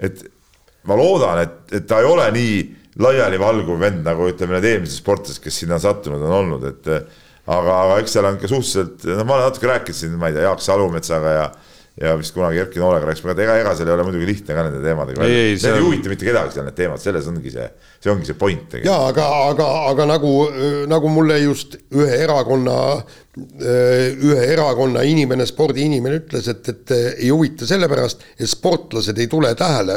et ma loodan, et, et ta ei ole nii laialivalguv vend, nagu ütleme, need eelmised sportlased, kes sinna sattunud on olnud, et aga, aga eks seal on ka suhteliselt, no ma olen natuke rääkinud siin, ma ei tea, Jaak Salumetsaga ja ja vist kunagi Erki Noolega rääkisime, aga ega, ega seal ei ole muidugi lihtne ka nende teemadega. Need ei huvita mitte kedagi seal need teemad, selles ongi see, see ongi see point. ja aga, aga, aga nagu, nagu mulle just ühe erakonna, ühe erakonna inimene, spordiinimene ütles, et, et ei huvita sellepärast, et sportlased ei tule tähele,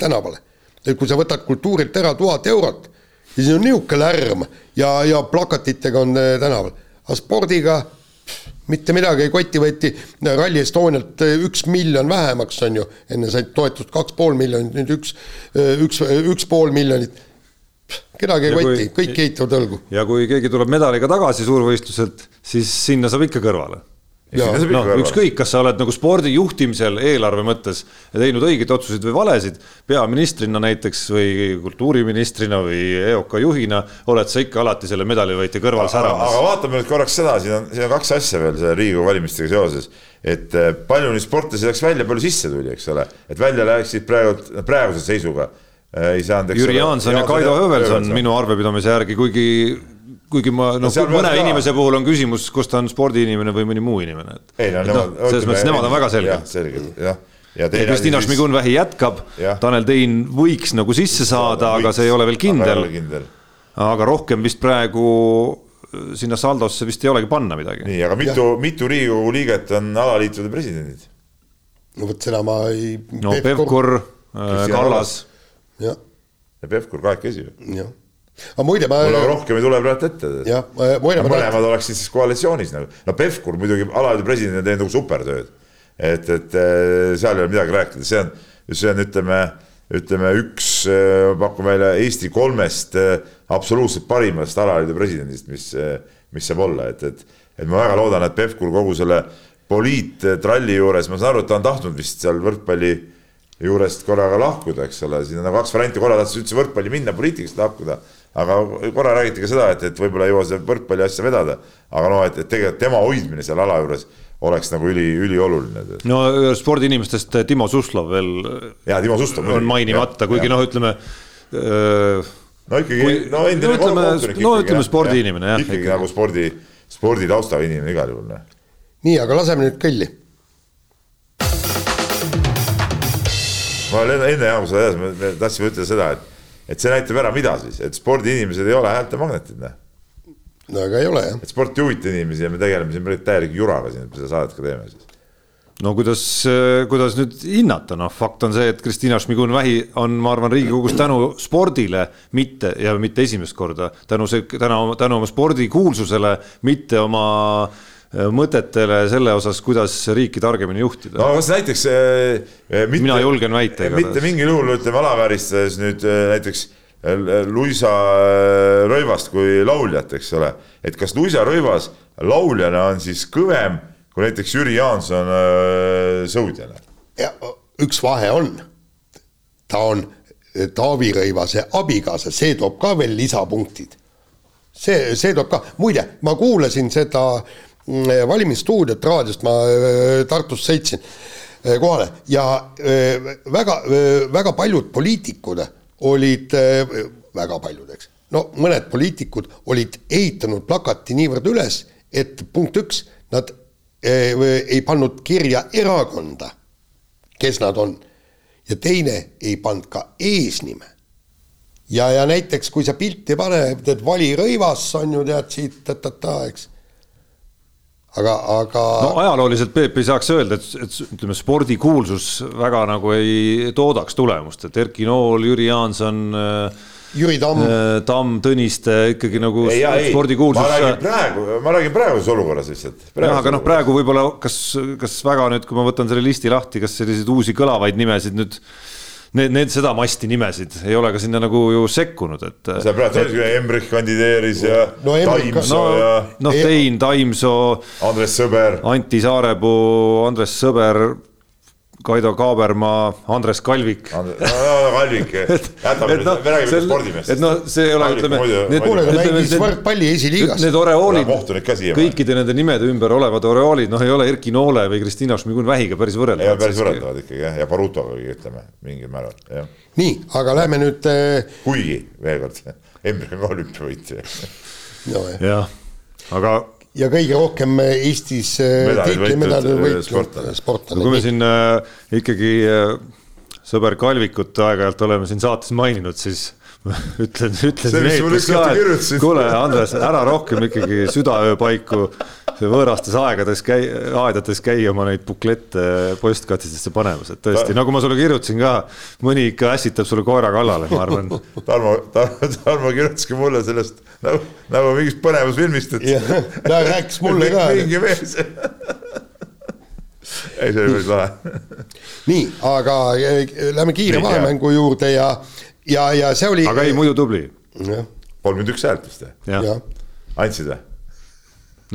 tänavale. et kui sa võtad kultuurilt ära tuhat eurot, siis on niisugune lärm ja, ja plakatitega on tänaval, aga spordiga mitte midagi ei koti, võeti Rally Estonialt eh, üks miljon vähemaks, on ju, enne said toetust kaks pool miljonit, nüüd üks, eh, üks, üks pool miljonit. kedagi ei koti, kõik eitavad õlgu. ja kui keegi tuleb medaliga tagasi suurvõistluselt, siis sinna saab ikka kõrvale no ükskõik, kas sa oled nagu spordi juhtimisel eelarve mõttes teinud õigeid otsuseid või valesid, peaministrina näiteks või kultuuriministrina või EOK juhina oled sa ikka alati selle medalivõitja kõrval säramas. aga vaatame nüüd korraks seda, siin on, siin on kaks asja veel selle Riigikogu valimistega seoses. et eh, palju neid sportlasi läks välja, palju sisse tuli, eks ole, et välja läksid praegu, praeguse seisuga ei saanud. Jüri Jaanson ja Kaido Höövelson minu arvepidamise järgi, kuigi kuigi ma noh, mõne ka... inimese puhul on küsimus, kas ta on spordiinimene või mõni muu inimene, et. ei no nemad no,. selles mõttes nemad on väga selged. selged, jah. ja, ja Kristina Šmigun-Vähi jätkab, Tanel Tein võiks nagu sisse saada, aga see ei ole veel kindel. aga rohkem vist praegu äh, sinna saldosse vist ei olegi panna midagi. nii, aga mitu, mitu Riigikogu liiget on alaliitude presidendid? no vot seda ma ei. no Pevkur, äh, Kallas. ja Pevkur kahekesi ju. jah aga muide ma. mul rohkem ei tule praegu ette. jah, muide ma. mõlemad oleksid siis koalitsioonis nagu, no Pevkur muidugi alaliidu presidendina teinud nagu supertööd. et, et eh, seal ei ole midagi rääkida, see on, see on, ütleme, ütleme üks, eh, pakun välja Eesti kolmest eh, absoluutselt parimast alaliidu presidendist, mis, mis saab olla, et, et, et ma väga loodan, et Pevkur kogu selle poliittralli juures, ma saan aru, et ta on tahtnud vist seal võrkpalli juurest korraga lahkuda, eks ole, siin on kaks varianti, korra tahtis üldse võrkpalli minna, poliitikast lahkuda aga korra räägiti ka seda, et, et võib-olla ei jõua seda võrkpalli asja vedada, aga noh, et, et tegelikult tema hoidmine seal ala juures oleks nagu üli, ülioluline. no spordiinimestest Timo Suslov veel. ja Timo Suslov. on mainimata, kuigi noh, ütleme öö, no ikkagi, no endine no, ütleme, no ütleme spordiinimene jah. ikkagi nagu spordi, sporditaustaga inimene igal juhul. nii, aga laseme nüüd kõlli. ma enne, enne kui sa edasi, me tahtsime ütelda seda, et et see näitab ära, mida siis, et spordiinimesed ei ole häältemagnetid, noh. no aga ei ole jah. et sport ei huvita inimesi ja me tegeleme siin täieliku juraga siin, et me seda saadet ka teeme siis no kuidas, kuidas nüüd hinnata, noh, fakt on see, et Kristina Šmigun-Vähi on, ma arvan, Riigikogus tänu spordile, mitte ja mitte esimest korda, tänu see, tänu, tänu oma spordikuulsusele, mitte oma äh, mõtetele selle osas, kuidas riiki targemini juhtida. no kas näiteks äh, mitte, mina julgen väita igatahes. mitte mingil juhul ütleme alavääristades nüüd äh, näiteks Luisa Rõivast kui lauljat, eks ole, et kas Luisa Rõivas lauljana on siis kõvem kui näiteks Jüri Jaanson sõudjana? ja üks vahe on, ta on Taavi Rõivase abikaasa, see toob ka veel lisapunktid. see, see toob ka, muide, ma kuulasin seda äh, valimisstuudiot raadiost ma äh, Tartust sõitsin äh, kohale ja äh, väga, väga paljud poliitikud olid, väga paljud, eks, no mõned poliitikud olid ehitanud plakati niivõrd üles, et punkt üks, nad ei pannud kirja erakonda, kes nad on. ja teine ei pannud ka eesnime. ja, ja näiteks, kui sa pilti paned, teed vali Rõivas on ju tead siit ta-ta-ta, eks aga, aga. no ajalooliselt Peep ei saaks öelda, et, et ütleme, spordikuulsus väga nagu ei toodaks tulemust, et Erki Nool, Jüri Jaanson. Äh, Jüri Tamm. Äh, Tamm, Tõniste ikkagi nagu ei, spordikuulsus. ma räägin praegu, ma räägin praeguses olukorras lihtsalt. jah, aga noh, praegu võib-olla kas, kas väga nüüd, kui ma võtan selle listi lahti, kas selliseid uusi kõlavaid nimesid nüüd need, need seda masti nimesid ei ole ka sinna nagu ju sekkunud, et. sa praegu olid, Embrich kandideeris ja no, Taimsoo no, ja. noh, Tein, Taimsoo. Andres Sõber. Anti Saarepuu, Andres Sõber Kaido Kaabermaa, Andres Kalvik. no Kalvik, jätame nüüd, me räägime spordimeestest. et noh, see ei ole, ütleme. kuule, aga mängis võrkpalli esiliigas. Need oreoolid, kõikide nende nimede ümber olevad oreoolid, noh, ei ole Erki Noole või Kristina Šmigun-Vähiga päris võrreldavad. ei ole päris võrreldavad ikkagi jah, ja Barutoga ütleme mingil määral, jah. nii, aga lähme nüüd. kuigi veel kord, Embrik on ka olümpiavõitja. jah, aga ja kõige rohkem Eestis tiitlimedali võitnud sportlane. kui me siin äh, ikkagi äh, sõber Kalvikut aeg-ajalt oleme siin saates maininud, siis ütlen, ütlen kuule, Andres, ära rohkem ikkagi südaöö paiku võõrastes aegades käi-, aedades käia oma neid buklette postkastidesse panemas, et tõesti, nagu ma sulle kirjutasin ka, mõni ikka ässitab sulle koera kallale, ma arvan. Tarmo, Tarmo, Tarmo kirjutaski mulle sellest nagu, nagu mingist põnevusfilmist, et. ta rääkis mulle ka. mingi mees ei, see oli päris lahe. nii, aga eh, lähme kiire vahemängu juurde ja, ja, ja see oli. aga ei, muidu tubli. kolmkümmend üks häält vist või? andsid või?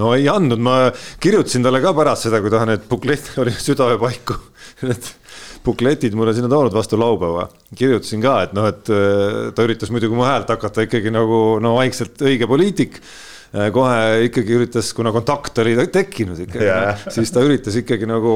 no ei andnud, ma kirjutasin talle ka pärast seda, kui ta need bukletid oli südaöö paiku need bukletid mulle sinna toonud vastu laupäeva. kirjutasin ka, et noh, et äh, ta üritas muidugi mu häält hakata ikkagi nagu no vaikselt õige poliitik kohe ikkagi üritas, kuna kontakt oli tekkinud ikkagi yeah., siis ta üritas ikkagi nagu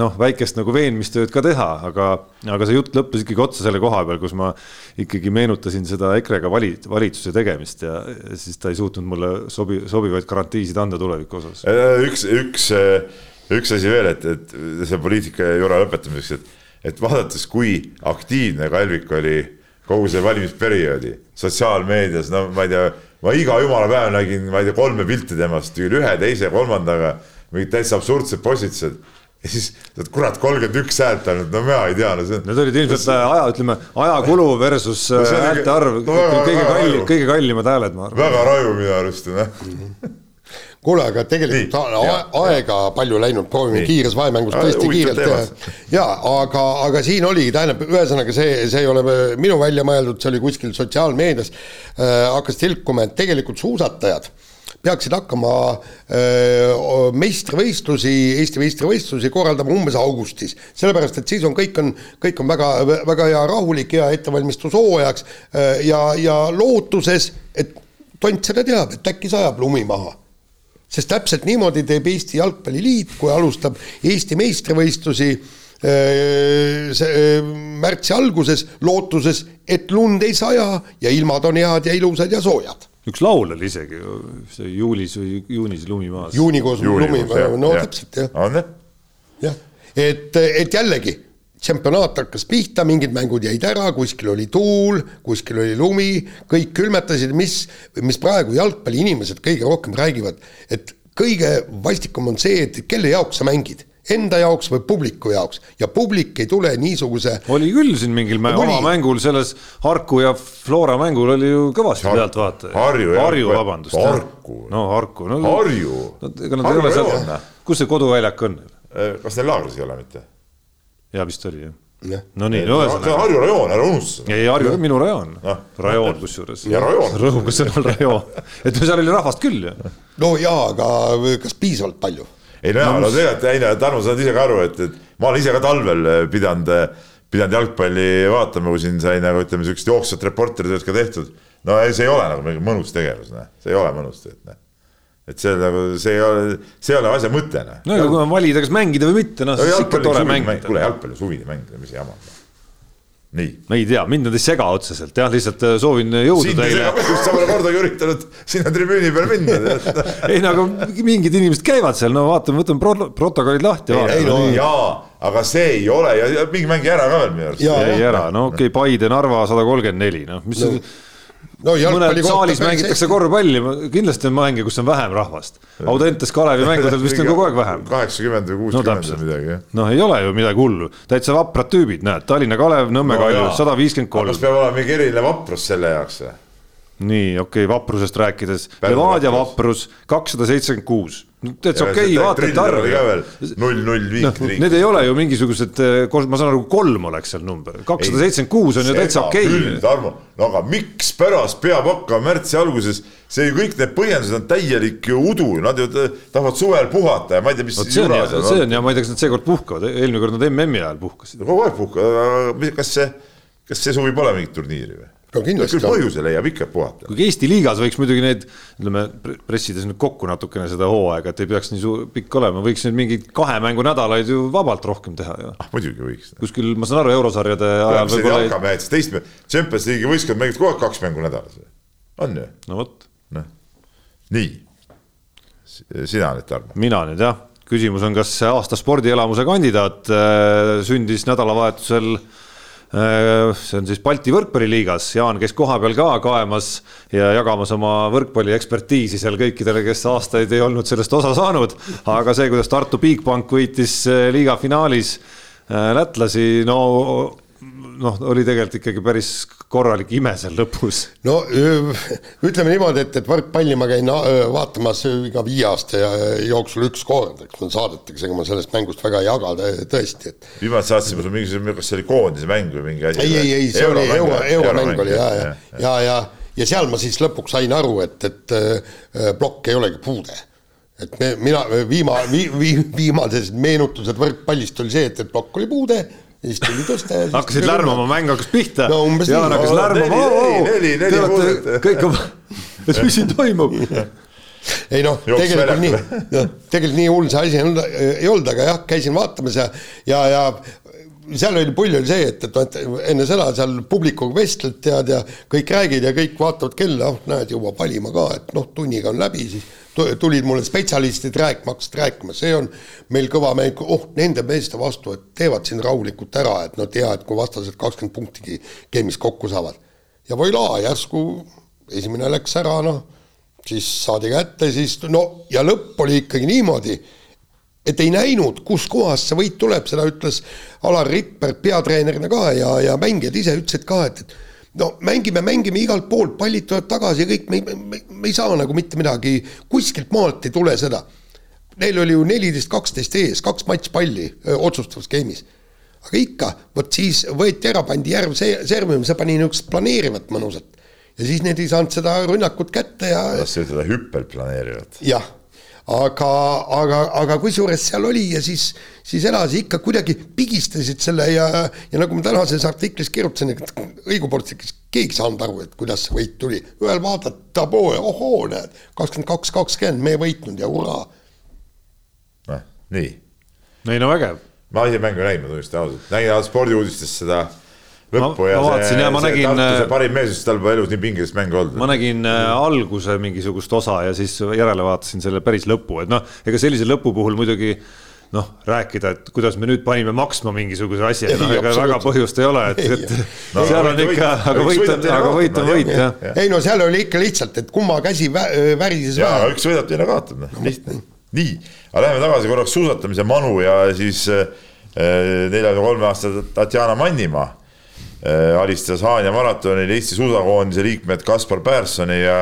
noh, väikest nagu veenmistööd ka teha, aga, aga see jutt lõppes ikkagi otsa selle koha peal, kus ma ikkagi meenutasin seda EKRE-ga vali-, valitsuse tegemist ja siis ta ei suutnud mulle sobi-, sobivaid garantiisid anda tuleviku osas. Äh, üks, üks, üks asi veel, et, et see poliitika jura lõpetamiseks, et, et vaadates, kui aktiivne Kalvik oli kogu see valimisperioodi sotsiaalmeedias, no ma ei tea ma iga jumala päev nägin, ma ei tea, kolme pilti temast, ühe, teise, kolmandaga, mingid täitsa absurdsed postitused ja siis kurat, kolmkümmend üks häält ainult, no mina ei tea, no see on. Need olid ilmselt aja, ütleme ajakulu versus no häälte arv no,, kõige kallim, kõige kallimad hääled, ma arvan. väga raju minu arust, noh kuule, aga tegelikult Nii, aega palju läinud, proovime kiires vahemängus tõesti kiirelt teha. ja aga, aga siin oligi, tähendab, ühesõnaga see, see ei ole minu välja mõeldud, see oli kuskil sotsiaalmeedias äh,, hakkas tilkuma, et tegelikult suusatajad peaksid hakkama äh, meistrivõistlusi, Eesti meistrivõistlusi korraldama umbes augustis. sellepärast, et siis on kõik on, kõik on väga, väga hea rahulik, hea ettevalmistus hooajaks äh, ja, ja lootuses, et tont seda teab, et äkki sajab lumi maha sest täpselt niimoodi teeb Eesti Jalgpalliliit, kui alustab Eesti meistrivõistlusi äh, äh, märtsi alguses lootuses, et lund ei saja ja ilmad on head ja ilusad ja soojad. üks laul oli isegi ju, see juulis või juunis lumi maas. juunikoos lumi, no ja. täpselt jah. on jah? jah, et, et jällegi tsempionaat hakkas pihta, mingid mängud jäid ära, kuskil oli tuul, kuskil oli lumi, kõik külmetasid, mis, mis praegu jalgpalliinimesed kõige rohkem räägivad, et kõige vastikum on see, et kelle jaoks sa mängid enda jaoks või publiku jaoks ja publik ei tule niisuguse. oli küll siin mingil mä oma mängul selles Harku ja Flora mängul oli ju kõvasti Har pealtvaatajaid. Harju, Harju, vabandust. Harku. no Harku no,. Harju no,. ega nad ei ole seal, kus see koduväljak on? kas neil laagris ei ole mitte? Ja vist oli jah Ja. no nii, no ühesõnaga. Harju rajoon, ära unusta. ei, Harju on minu rajoon no.. rajoon kusjuures. ja rõhuga sõnal rajoon, et seal oli rahvast küll ju. no jaa, aga kas piisavalt palju? ei no jaa, no tegelikult ei no Tarmo, sa saad ise ka aru, et, et ma olen ise ka talvel pidanud, pidanud jalgpalli vaatama, kui siin sai nagu ütleme, siukest jooksvat reporteritööd ka tehtud. no see ei ole nagu mingi mõnus tegevus, noh, see ei ole mõnus tegelikult, noh et see nagu, see ei ole, see ei ole asja mõte. Noh. no aga kui on valida, kas mängida või mitte, noh siis ikka tore mängida. kuule, jalgpalli suvine mängida, mis jama. nii. ma ei tea, mind nad ei sega otseselt jah, lihtsalt äh, soovin jõudu teile. sa pole kordagi üritanud sinna tribüüni peale minna ei no aga mingid inimesed käivad seal, no vaatame, võtame pro protokollid lahti. ei no jaa, aga see ei ole ja mingi mäng ära ka veel minu arust. jäi ära, no okei okay,, Paide, Narva sada kolmkümmend neli, noh mis no no mõned saalis mängitakse korvpalli, kindlasti on mänge, kus on vähem rahvast. Audentes Kalevi mängudel vist on kogu aeg vähem. kaheksakümmend või kuuskümmend või midagi, jah. noh, ei ole ju midagi hullu, täitsa vaprad tüübid, näed, Tallinna Kalev, Nõmme no, Kalju, sada viiskümmend kolm. kas peab olema mingi eriline vaprus selle jaoks või? nii, okei okay,, vaprusest rääkides, Levadia vaprus kakssada seitsekümmend kuus, täitsa okei okay, veel. Null, null viik no,. Need ei ole ju mingisugused, ma saan aru, kolm oleks seal number, kakssada seitsekümmend kuus on ju täitsa okei. okay.. Tarmo, no aga mikspärast peab hakkama märtsi alguses, see kõik need põhjendused on täielik ju udu, nad ju tahavad suvel puhata ja ma ei tea, mis. see on, see on ja ma ei tea, kas nad seekord puhkavad, eelmine kord nad MM-i ajal puhkasid. kogu aeg puhkavad, kas see, kas see suvi pole mingit turniiri või? No kindlasti. küll põhjuse leiab ikka puhata. kuigi Eesti liigas võiks muidugi neid, ütleme, pressides nüüd kokku natukene seda hooaega, et ei peaks nii suur, pikk olema, võiks nüüd mingeid kahe mängu nädalaid ju vabalt rohkem teha ju. ah muidugi võiks. kuskil, ma saan aru, eurosarjade ajal võib-olla. jalkamehed, siis teist, Champions League'i võistkond mängib kogu aeg kaks mängu nädalas. on ju? no vot. noh, nii. sina nüüd, Tarmo. mina nüüd jah, küsimus on, kas aasta spordielamuse kandidaat äh, sündis nädalavahetusel Äh, see on siis Balti võrkpalliliigas, Jaan käis kohapeal ka kaemas ja jagamas oma võrkpalli ekspertiisi seal kõikidele, kes aastaid ei olnud sellest osa saanud. aga see, kuidas Tartu Bigbank võitis äh, liiga finaalis äh, lätlasi, no noh, oli tegelikult ikkagi päris korralik ime seal lõpus. no ütleme niimoodi, et, et võrkpalli ma käin vaatamas iga viie aasta jooksul üks kord, eks mul saadetakse, ega ma sellest mängust väga ei jaga tõesti, et. viimati saatsime sulle mingisugune, kas see oli koondise mäng või mingi asi? ei, ei, ei, see oli euro, euromäng oli ja, ja, ja, ja, ja, ja seal ma siis lõpuks sain aru, et, et plokk ei olegi puude et me, mina viima- vi,, vi, viimased meenutused võrkpallist oli see, et, et plokk oli puude ja siis tuli tõsta ja hakkasid lärmama, mäng hakkas pihta no,. Jaan hakkas lärmama. neli, neli, neli muudet. kõik on, et mis siin toimub ei noh, tegelikult nii, noh, tegelikult nii hull see asi ei olnud, aga jah, käisin vaatamas ja, ja, ja seal oli pull oli see, et, et noh, et enne seda seal publikuga vestled, tead, ja kõik räägid ja kõik vaatavad kella, oh näed, jõuab valima ka, et noh, tunniga on läbi, siis tulid mulle spetsialistid rääkima, hakkasid rääkima, see on meil kõva mäng, oh, nende meeste vastu, et teevad siin rahulikult ära, et no tea, et kui vastased kakskümmend punktigi game'is kokku saavad. ja voilà, järsku esimene läks ära, noh, siis saadi kätte, siis no ja lõpp oli ikkagi niimoodi, et ei näinud, kuskohast see võit tuleb, seda ütles Alar Ripper peatreenerina ka ja, ja mängijad ise ütlesid ka, et, et no mängime, mängime igalt poolt, pallid tulevad tagasi ja kõik, me, me, me ei saa nagu mitte midagi, kuskilt maalt ei tule seda. Neil oli ju neliteist, kaksteist ees, kaks matšpalli otsustavas game'is. aga ikka, vot siis võeti ära, pandi järv servima, see pani niisugust planeerivat mõnusat. ja siis need ei saanud seda rünnakut kätte ja. las ütelda hüppelplaneerivat. jah aga, aga, aga kusjuures seal oli ja siis, siis edasi ikka kuidagi pigistasid selle ja, ja nagu ma tänases artiklis kirjutasin, et õigupoolest keegi ei saanud aru, et kuidas see võit tuli. ühel vaatad, taboo ja ohoo, näed, kakskümmend kaks, kakskümmend, me võitnud ja hurraa. noh, nii. ei no vägev. ma ise mängu ei näinud, ma tunnistan ausalt, nägin uudistest seda lõppu ma, ja ma vaatasin, see, see nägin, Tartu see äh, parim mees, tal pole elus nii pingelist mängu olnud. ma nägin äh, alguse mingisugust osa ja siis järele vaatasin selle päris lõpu, et noh, ega sellise lõpu puhul muidugi noh, rääkida, et kuidas me nüüd panime maksma mingisuguse asja, noh ega väga põhjust ei ole, et, et no, seal on ikka, aga võit on, aga võit on võit jah. ei no seal oli ikka lihtsalt, et kumma käsi vä värises vähe. üks võidab, teine kaotab, noh lihtne. nii, aga läheme tagasi korraks suusatamise manu ja siis neljakümne kolme aastase Tatjana Mannimaa Äh, alistas Haanja maratonil Eesti suusakoondise liikmed Kaspar Pärssoni ja,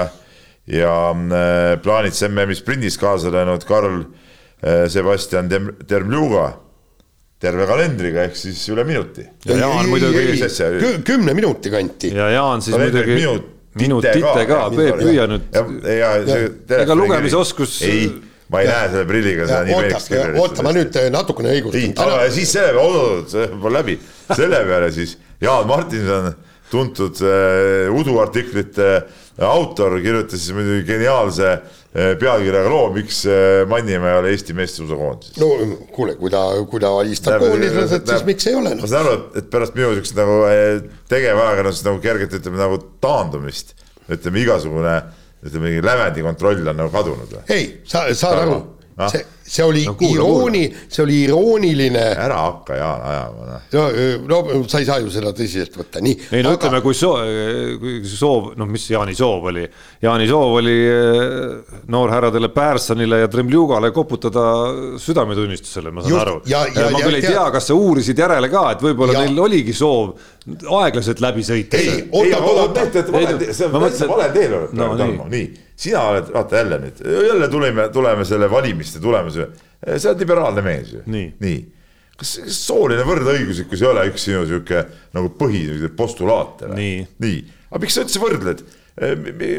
ja äh, plaanits MM-i sprindis kaasa löönud Karl äh, Sebastian Termluga terve kalendriga ehk siis üle minuti. ja Jaan muidugi. kümne minuti kanti. ja Jaan siis muidugi minut, minutite ka, ka, püüa nüüd. ega lugemisoskus. ei ma ei ja. näe selle prilliga seda nii meeldiks. oota, ma nüüd natukene õigustan. aga siis selle peale, oot-oot, see pole läbi, selle peale siis Jaan Martinson, tuntud äh, uduartiklite äh, autor, kirjutas siis muidugi geniaalse äh, pealkirjaga loo, miks äh, Mannimäe ei ole Eesti meestesuusakoondises. no kuule, kui ta, kui ta alistab koondislased, siis miks ei ole no.? ma saan aru, et pärast minu siukest nagu äh, tegevajakirjandusest nagu kergelt ütleme nagu taandumist, ütleme igasugune ütleme, lävendi kontroll on nagu kadunud või? ei, sa, saad aru, see see oli No kuula, irooni, see oli irooniline, ära hakka Jaan ajama, noh. no, no sa ei saa ju seda tõsiselt võtta, nii. ei no ütleme, kui soov, kui soov, noh, mis Jaani soov oli, Jaani soov oli noorhärradele Pärssonile ja Tremljugale koputada südametunnistusele, ma saan Just, aru. ma küll ei tea- tea, kas sa uurisid järele ka, et võib-olla Ja- neil oligi soov aeglaselt läbi sõita. Ei, ei, oota, oota. oota, et vale tee, see on Ma täitsa mõtlen- vale teel oled No Tarmo, nii. nii. sina oled, vaata jälle nüüd, jälle tulime, tuleme selle valimiste tulemuse, sa oled liberaalne mees ju. Nii. nii. kas kas sooline võrdõiguslikkus ei ole üks sinu sihuke nagu põhi postulaate või? Nii. nii, aga miks sa üldse võrdled?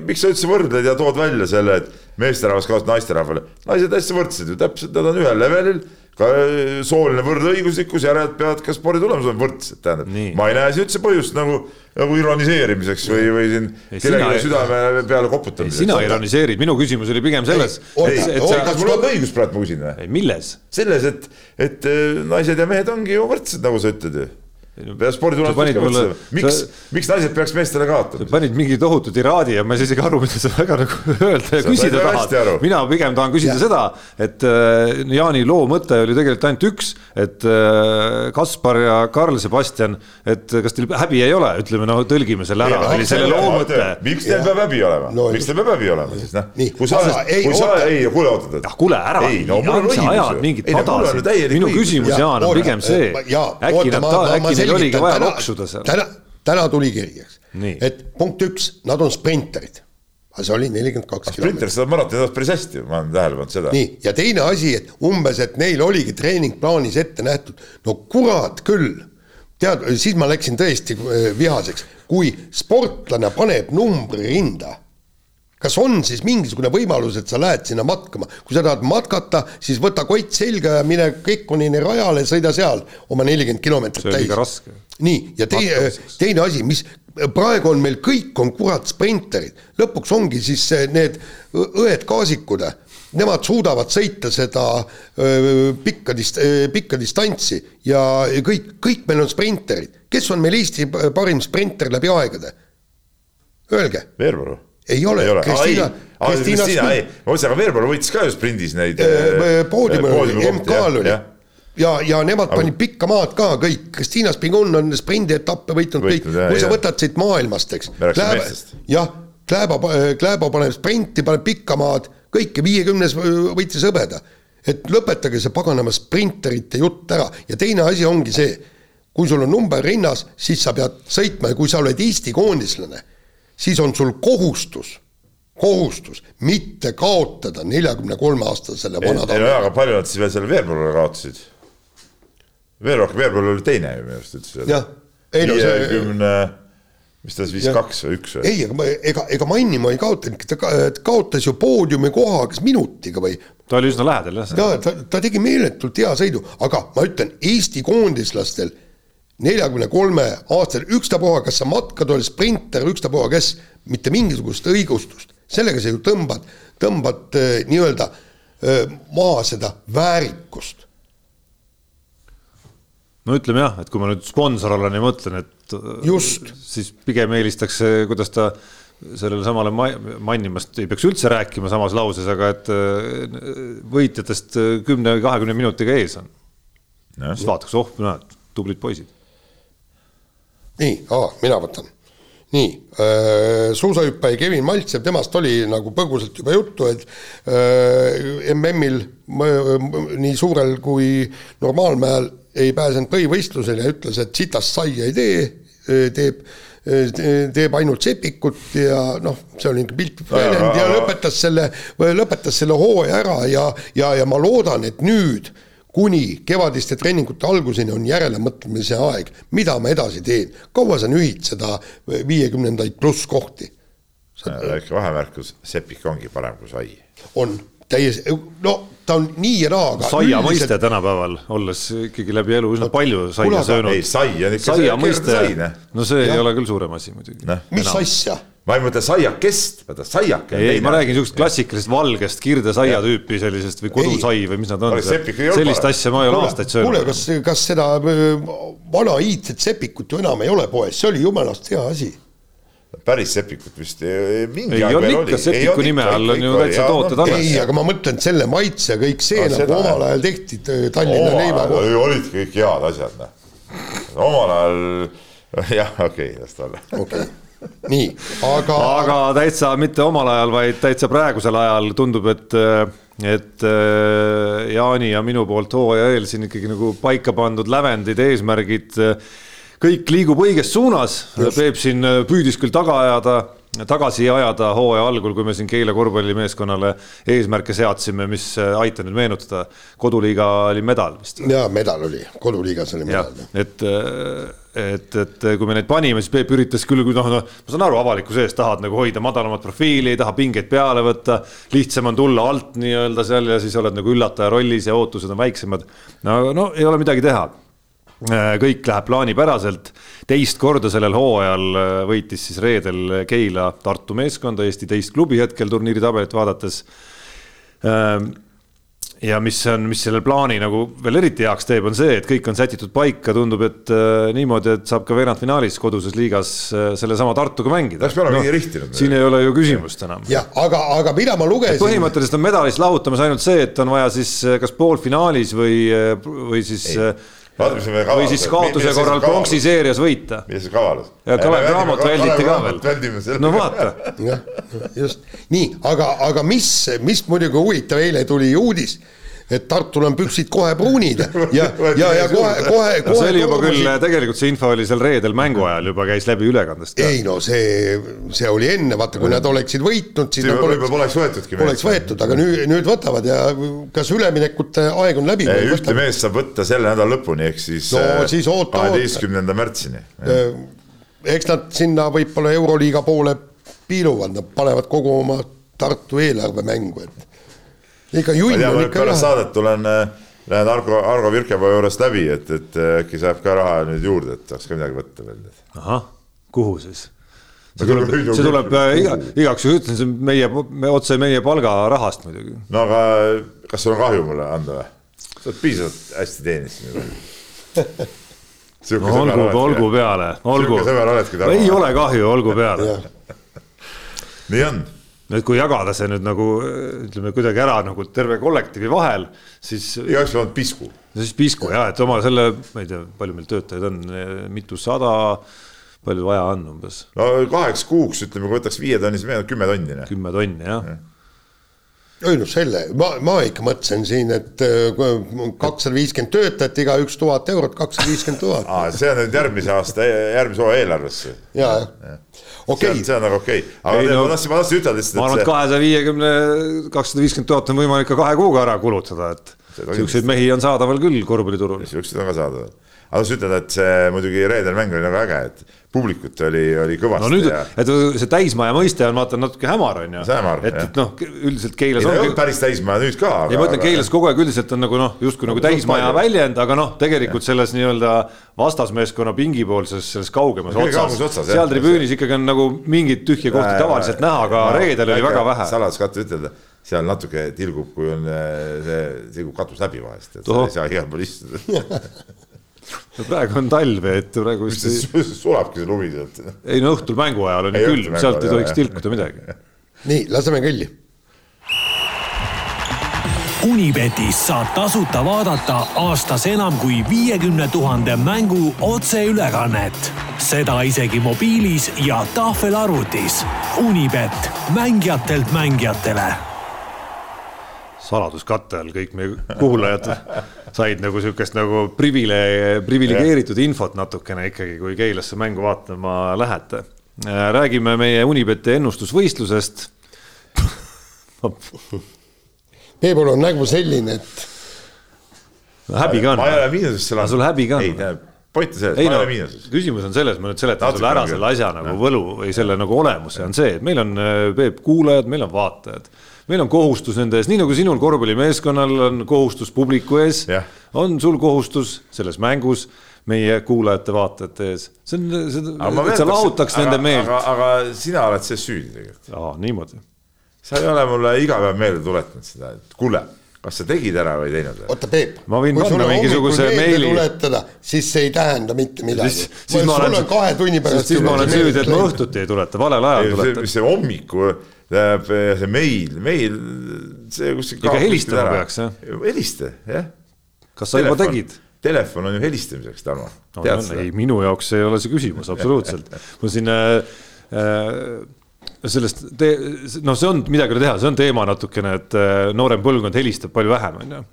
miks sa üldse võrdled ja tood välja selle, et meesterahvas kaotab naisterahvale, naised hästi võrdsed ju, täpselt, nad on ühel levelil, ka äh, sooline võrdõiguslikkus, järelikult peavad ka sporditulemused olema võrdsed, tähendab ma ei näe siin üldse põhjust nagu, nagu ironiseerimiseks või, või siin kellelegi südame peale koputamiseks. sina ironiseerid, minu küsimus oli pigem selles, kas mul on õigus praegu, ma küsin või? milles? selles, et, et äh, naised ja mehed ongi ju võrdsed, nagu sa ütled ju. Sa sporditulemused ka võrdsed. miks sa-, miks naised peaks meestele kaotama? panid mingi tohutu tiraadi ja ma ei saa isegi aru, mida sa väga nagu öelda ja Sa küsida tahad. mina pigem tahan küsida Ja. seda, et äh, Jaani loo mõte oli tegelikult ainult üks, et äh, Kaspar ja Karl Sebastian, et kas teil häbi ei ole, ütleme no tõlgime selle ära, oli selle loo mõte. miks teil peab häbi olema? No miks teil peab häbi olema siis noh? Kui sa kui sa ei, kuule oota, oota. ah kuule ära, ei no mul on sa ajad mingit ei no mul on pada ju täielik minu küsimus, Ja, Jaan, on pigem see. äkki nad äkki neil oligi vaja loksuda seal. täna, täna tuli kiri, eks et punkt üks, nad on sprinterid. aga see oli nelikümmend kaks sprinter kilomeetrit. seda maratoni teevad päris hästi, ma olen tähele pannud seda. nii, ja teine asi, et umbes, et neil oligi treeningplaanis ette nähtud, no kurat küll, tead, siis ma läksin tõesti äh, vihaseks, kui sportlane paneb numbri rinda kas on siis mingisugune võimalus, et sa lähed sinna matkama, kui sa tahad matkata, siis võta kott selga ja mine Kekkonini rajale, sõida seal oma nelikümmend kilomeetrit täis. nii, ja teine teine asi, mis praegu on meil kõik on kurat sprinterid, lõpuks ongi siis need õ- õed-kaasikud, nemad suudavad sõita seda öö, pikka dist-, pikka distantsi ja ja kõik, kõik meil on sprinterid. kes on meil Eesti parim sprinter läbi aegade? Öelge, Veerpalu. Ei ole, Kristiina- Kristiina ei, aga Veerpalu võitis ka ju sprindis neid. poodiumil MK-l oli ja, ja nemad panid pikka maad ka kõik, Kristiina Spingun on sprindietappe võitnud kõik, kui sa võtad siit maailmast, eks. Jah, Kläbo, Kläbo paneb sprinti, paneb pikka maad, kõike viiekümnes võitis hõbeda. et lõpetage see paganama sprinterite jutt ära. Ja teine asi ongi see, kui sul on number rinnas, siis sa pead sõitma. Ja kui sa oled Eesti koondislane, siis on sul kohustus, kohustus mitte kaotada neljakümne kolme aastasele ei no vanadamale jaa, aga palju nad siis veel selle Veerpalule kaotasid? veel rohkem, Veerpalu oli teine ju minu arust üldse. Jah. Ei no see- viiekümne, mis ta siis viis kaks või üks või? ei, aga ma- ega, ega Mannimaa ei kaotanudki, ta ka- ta kaotas ju poodiumi koha kas minutiga või ta oli üsna lähedal jah. ja ta, ta tegi meeletult hea sõidu, aga ma ütlen, Eesti koondislastel neljakümne kolme aastasel, ükstapuha, kas sa matkad, oled sprinter, ükstapuha kes, mitte mingisugust õigustust, sellega sa ju tõmbad, tõmbad äh, nii-öelda äh, maha seda väärikust. no ütleme jah, et kui ma nüüd sponsor olen ja mõtlen, et Just. siis pigem eelistaks, kuidas ta sellele samale Ma- Mannimast ei peaks üldse rääkima samas lauses, aga et võitjatest kümne või kahekümne minutiga ees on. siis vaataks, oh, näed, tublid poisid. nii, mina võtan. nii äh,, suusahüppaja Kevin Maltsev, temast oli nagu põgusalt juba juttu, et äh, MM-il m- nii suurel kui normaalmäel ei pääsenud põhivõistlusele ja ütles, et sitast saia ei tee, teeb, teeb ainult sepikut ja noh, see oli niisugune piltlik väljend ja lõpetas selle, lõpetas selle hooaja ära ja, ja, ja ma loodan, et nüüd kuni kevadiste treeningute alguseni on järelemõtlemise aeg, mida ma edasi teen, kaua sa nühid seda viiekümnendaid pluss kohti, väike vahemärkus, sepik ongi parem kui sai. on. Täiesti, no ta on nii ja naa, aga saia mõiste tänapäeval, olles ikkagi läbi elu üsna palju saia kuule, aga- söönud ei, sai on ikka saia mõiste no see Jah. ei ole küll suurem asi muidugi. Noh. mis asja, ma ei mõtle saiakest, vaata saiake. ei, ma räägin siuksest klassikalisest valgest kirdesaia tüüpi sellisest või kodusai või mis nad on sellist parem. asja ma ei ole aastaid kuule, söönud. kas, kas seda öö, vana iidset sepikut ju enam ei ole poes, see oli jumalast hea asi. Päris Sepikut vist mingi ei aeg veel ikka oli. Sepiku nime all on ju täitsa tooted alles. ei, aga ma mõtlen selle maitse, kõik see Ah, nagu omal ajal tehti t- Tallinna leiva olidki kõik head asjad, noh. omal ajal, jah, okei okay,, las ta olla. okei, nii, aga, aga täitsa mitte omal ajal, vaid täitsa praegusel ajal tundub, et, et äh, Jaani ja minu poolt hooaja eel siin ikkagi nagu paika pandud lävendid, eesmärgid, kõik liigub õiges suunas. Peep siin püüdis küll taga ajada, tagasi ajada hooaja algul, kui me siin Keila korvpallimeeskonnale eesmärke seadsime, mis aita nüüd meenutada, koduliiga oli medal vist. ja medal oli, koduliigas oli medal., et, et, et kui me neid panime, siis Peep üritas küll, noh, noh, ma saan aru, avalikkuse ees tahad nagu hoida madalamat profiili, ei taha pingeid peale võtta, lihtsam on tulla alt nii-öelda seal ja siis oled nagu üllataja rollis ja ootused on väiksemad. no, no ei ole midagi teha kõik läheb plaanipäraselt, teist korda sellel hooajal võitis siis reedel Keila Tartu meeskonda, Eesti teist klubi hetkel turniiri tabelit vaadates ja mis on, mis selle plaani nagu veel eriti heaks teeb, on see, et kõik on sätitud paika, tundub, et äh, niimoodi, et saab ka veerandfinaalis koduses liigas äh, sellesama Tartuga mängida. Läks peale mingi rihtinud. siin ei ole ju küsimust enam. jah, aga, aga mida ma lugesin, põhimõtteliselt on medalist lahutamas ainult see, et on vaja siis äh, kas poolfinaalis või, või siis, vaata, mis me või siis kaotuse korral pronksi seerias võita. see kavalus? ja Kalev Cramot välditi ka veel. no vaata, jah, just nii, aga, aga mis, mis muidugi huvitav, eile tuli uudis, et Tartul on püksid kohe pruunid ja, ja, ja kohe, kohe, no see kohe oli juba küll, tegelikult see info oli seal reedel mängu ajal juba käis läbi ülekandest ka. ei no see, see oli enne, vaata, kui nad oleksid võitnud, siis nad võib-olla poleks võetudki. poleks võetud, aga nüüd, nüüd võtavad ja kas üleminekute aeg on läbi? ühte meest saab võtta selle nädala lõpuni, ehk siis No äh, kaheteistkümnenda märtsini. eks nad sinna võib-olla Euroliiga poole piiluvad, nad panevad kogu oma Tartu eelarve mängu, et ikka junn on ikka pärast saadet tulen, lähen Argo, Argo Virkepaa juurest läbi, et, et äh, äkki saab ka raha nüüd juurde, et saaks ka midagi võtta veel. ahah, kuhu siis? see tuleb, see tuleb äh, iga, igaks juhuks ütlen, see on meie, me otse meie palgarahast muidugi. no aga kas sul on kahju mulle anda või? sa oled piisavalt hästi teeninud. no olgu, olgu peale, olgu ei ole kahju, olgu peale. nii on. nüüd, kui jagada see nüüd nagu ütleme kuidagi ära nagu terve kollektiivi vahel, siis, igaüks on pisku. siis pisku ja, et oma selle, ma ei tea, palju meil töötajaid on, mitusada, palju vaja on umbes, no kaheks kuuks ütleme, kui võtaks viie tonni, siis meil on kümme tonni. noh. kümme tonni jah ei no selle, ma, ma ikka mõtlesin siin, et äh, kakssada viiskümmend töötajat, igaüks tuhat eurot, kakssada viiskümmend tuhat. aa, see on nüüd järgmise aasta, järgmise hooaja eelarvesse. ja, jah. Okei on, see on nagu okei okay., aga Ei, no- ma tahtsin, ma tahtsin ütelda ma lihtsalt, arvan, et kahesaja viiekümne, kakssada viiskümmend tuhat on võimalik ka kahe kuuga ära kulutada, et siukseid mehi on saadaval küll korvpalliturul. siuksed on ka saadaval. Aga tahtsin ütelda, et see muidugi reedel mäng oli nagu äge, et publikut oli, oli kõvasti no nüüd ja, et see täismaja mõiste on vaata natuke hämar on ju. Et, jah. et noh, üldiselt Keilas ei ta olnud päris täismaja nüüd ka. ei ma ütlen, Keilas kogu aeg üldiselt on nagu noh, justkui nagu täismaja palju. väljend, aga noh, tegelikult selles nii-öelda vastasmeeskonna pingipoolses selles kaugemas Kõige otsas, otsas, jah. seal tribüünis ikkagi on nagu mingit tühja kohti tavaliselt näha, aga reedel oli väga vähe. saladuskatte ütelda, seal natuke tilgub, kui on äh, see, tilgub katus läbi vahest, et Tohoh. sa ei saa igal pool istuda. praegu on talv et praegu vist ei, sulabki see lumi sealt. ei no õhtul mängu ajal on ju külm, sealt ei tohiks tilkuda midagi. nii, laseme kõlli. Unibetis saab tasuta vaadata aastas enam kui viiekümne tuhande mängu otseülekannet. seda isegi mobiilis ja tahvelarvutis. Unibet, mängijatelt mängijatele saladuskatte all kõik meie kuulajad said nagu sihukest nagu privile-, priviligeeritud infot natukene ikkagi, kui Keilasse mängu vaatama lähete. räägime meie Unibeti ennustusvõistlusest. Peebul on nägu selline, et häbi ka on ma ei ole miinuses seal. Aga sul häbi ka on? ei, tähendab, point on selles, ei ma ei ole miinuses. küsimus on selles, ma nüüd seletan Natuke sulle ära selle asja nagu võlu või selle nagu olemuse on see, et meil on äh, Peep kuulajad, meil on vaatajad. Meil on kohustus nende ees, nii nagu sinul korvpallimeeskonnal on kohustus publiku ees Jah., on sul kohustus selles mängus meie kuulajate-vaatajate ees. see on, see, et sa lahutaks nende meelt. aga, aga sina oled selles süüdi tegelikult. aa, niimoodi. sa ei ole mulle iga päev meelde tuletanud seda, et kuule, kas sa tegid ära või ei teinud oota, Peep. Ma võin panna mingisuguse meili- tuletada, siis see ei tähenda mitte midagi. siis, siis ma olen, kahe tunni pärast. siis ma olen süüdi, et ma õhtuti ei tuleta, valel ajal tuletan. mis see hommiku tähendab, see meil, meil, see kuskil. Ikka helistama peaks, jah?. helista, jah. kas sa juba tegid? telefon on ju helistamiseks, Tarmo. seda ei,? minu jaoks ei ole see küsimus absoluutselt. mul siin äh, äh, sellest, noh, see on midagi ei ole teha, see on teema natukene, et äh, noorem põlvkond helistab palju vähem, on ju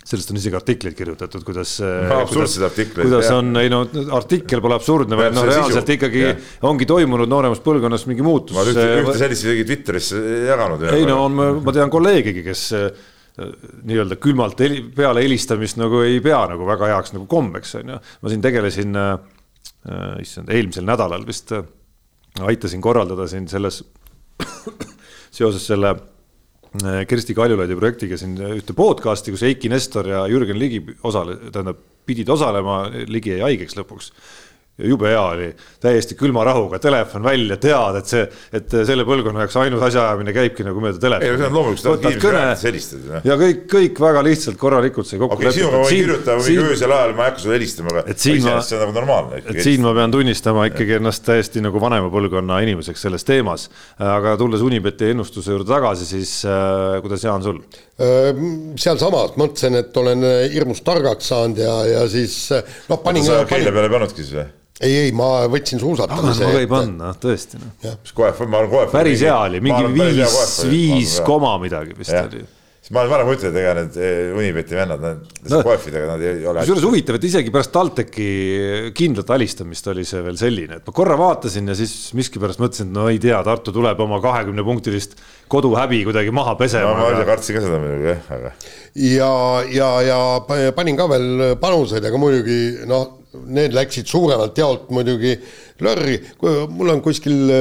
sellest on isegi artikleid kirjutatud, kuidas. absurdseid artikleid, kuidas jah. on, ei no artikkel pole absurdne, vaid noh, reaalselt sisu, ikkagi jah. ongi toimunud nooremas põlvkonnas mingi muutus. ma ühte, ühte sellist isegi Twitteris jaganud. ei no on, ma tean kolleegigi, kes äh, nii-öelda külmalt peale helistamist nagu ei pea nagu väga heaks nagu kombeks on ju. ma siin tegelesin äh,, issand, eelmisel nädalal vist äh, aitasin korraldada siin selles seoses selle Kersti Kaljulaidi projektiga siin ühte podcast'i, kus Eiki Nestor ja Jürgen Ligi osale-, tähendab, pidid osalema, Ligi jäi haigeks lõpuks jube hea oli, täiesti külma rahuga, telefon välja, tead, et see, et selle põlvkonna jaoks ainus asjaajamine käibki nagu mööda telefoni. ei see on loomulikult, ja kõik, kõik väga lihtsalt korralikult sai kokku ma võin kirjutada mingi siin, öösel ajal, ma ei hakka sulle helistama, aga Et siin ma- iseenesest see on nagu normaalne. et siin ma pean tunnistama ikkagi ennast täiesti nagu vanema põlvkonna inimeseks selles teemas. aga tulles Unibeti ennustuse juurde tagasi, siis äh, kuidas Jaan sul? sealsamas mõtlesin, et olen hirmus targaks saanud ja, ja siis noh, panin, sa keele peale ei pannudki siis või? ei, ei, ma võtsin suusatamise ma ei ette. panna, tõesti noh. mis koef, ma arvan koef. päris hea oli, mingi viis, viis koma. midagi vist jah, oli. siis ma olen varem mõtelnud, et ega need eh, Unibeti vennad, need No. koefidega nad ei ole. kusjuures huvitav, et isegi pärast TalTechi kindlat alistamist oli see veel selline, et ma korra vaatasin ja siis miskipärast mõtlesin, et no ei tea, Tartu tuleb oma kahekümne punktilist koduhäbi kuidagi maha no pesema ma aga.... kartsin ka seda muidugi jah, aga ja, ja, ja pa- panin ka veel panuseid, aga muidugi noh, need läksid suuremalt jaolt muidugi lörri, mul on kuskil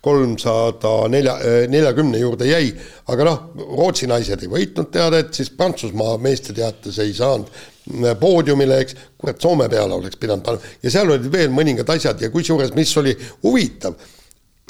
kolmsada nelja, neljakümne juurde jäi, aga noh, Rootsi naised ei võitnud teadet, siis Prantsusmaa meeste teates ei saanud poodiumile, eks, kurat, Soome peale oleks pidanud panema. Ja seal olid veel mõningad asjad ja kusjuures, mis oli huvitav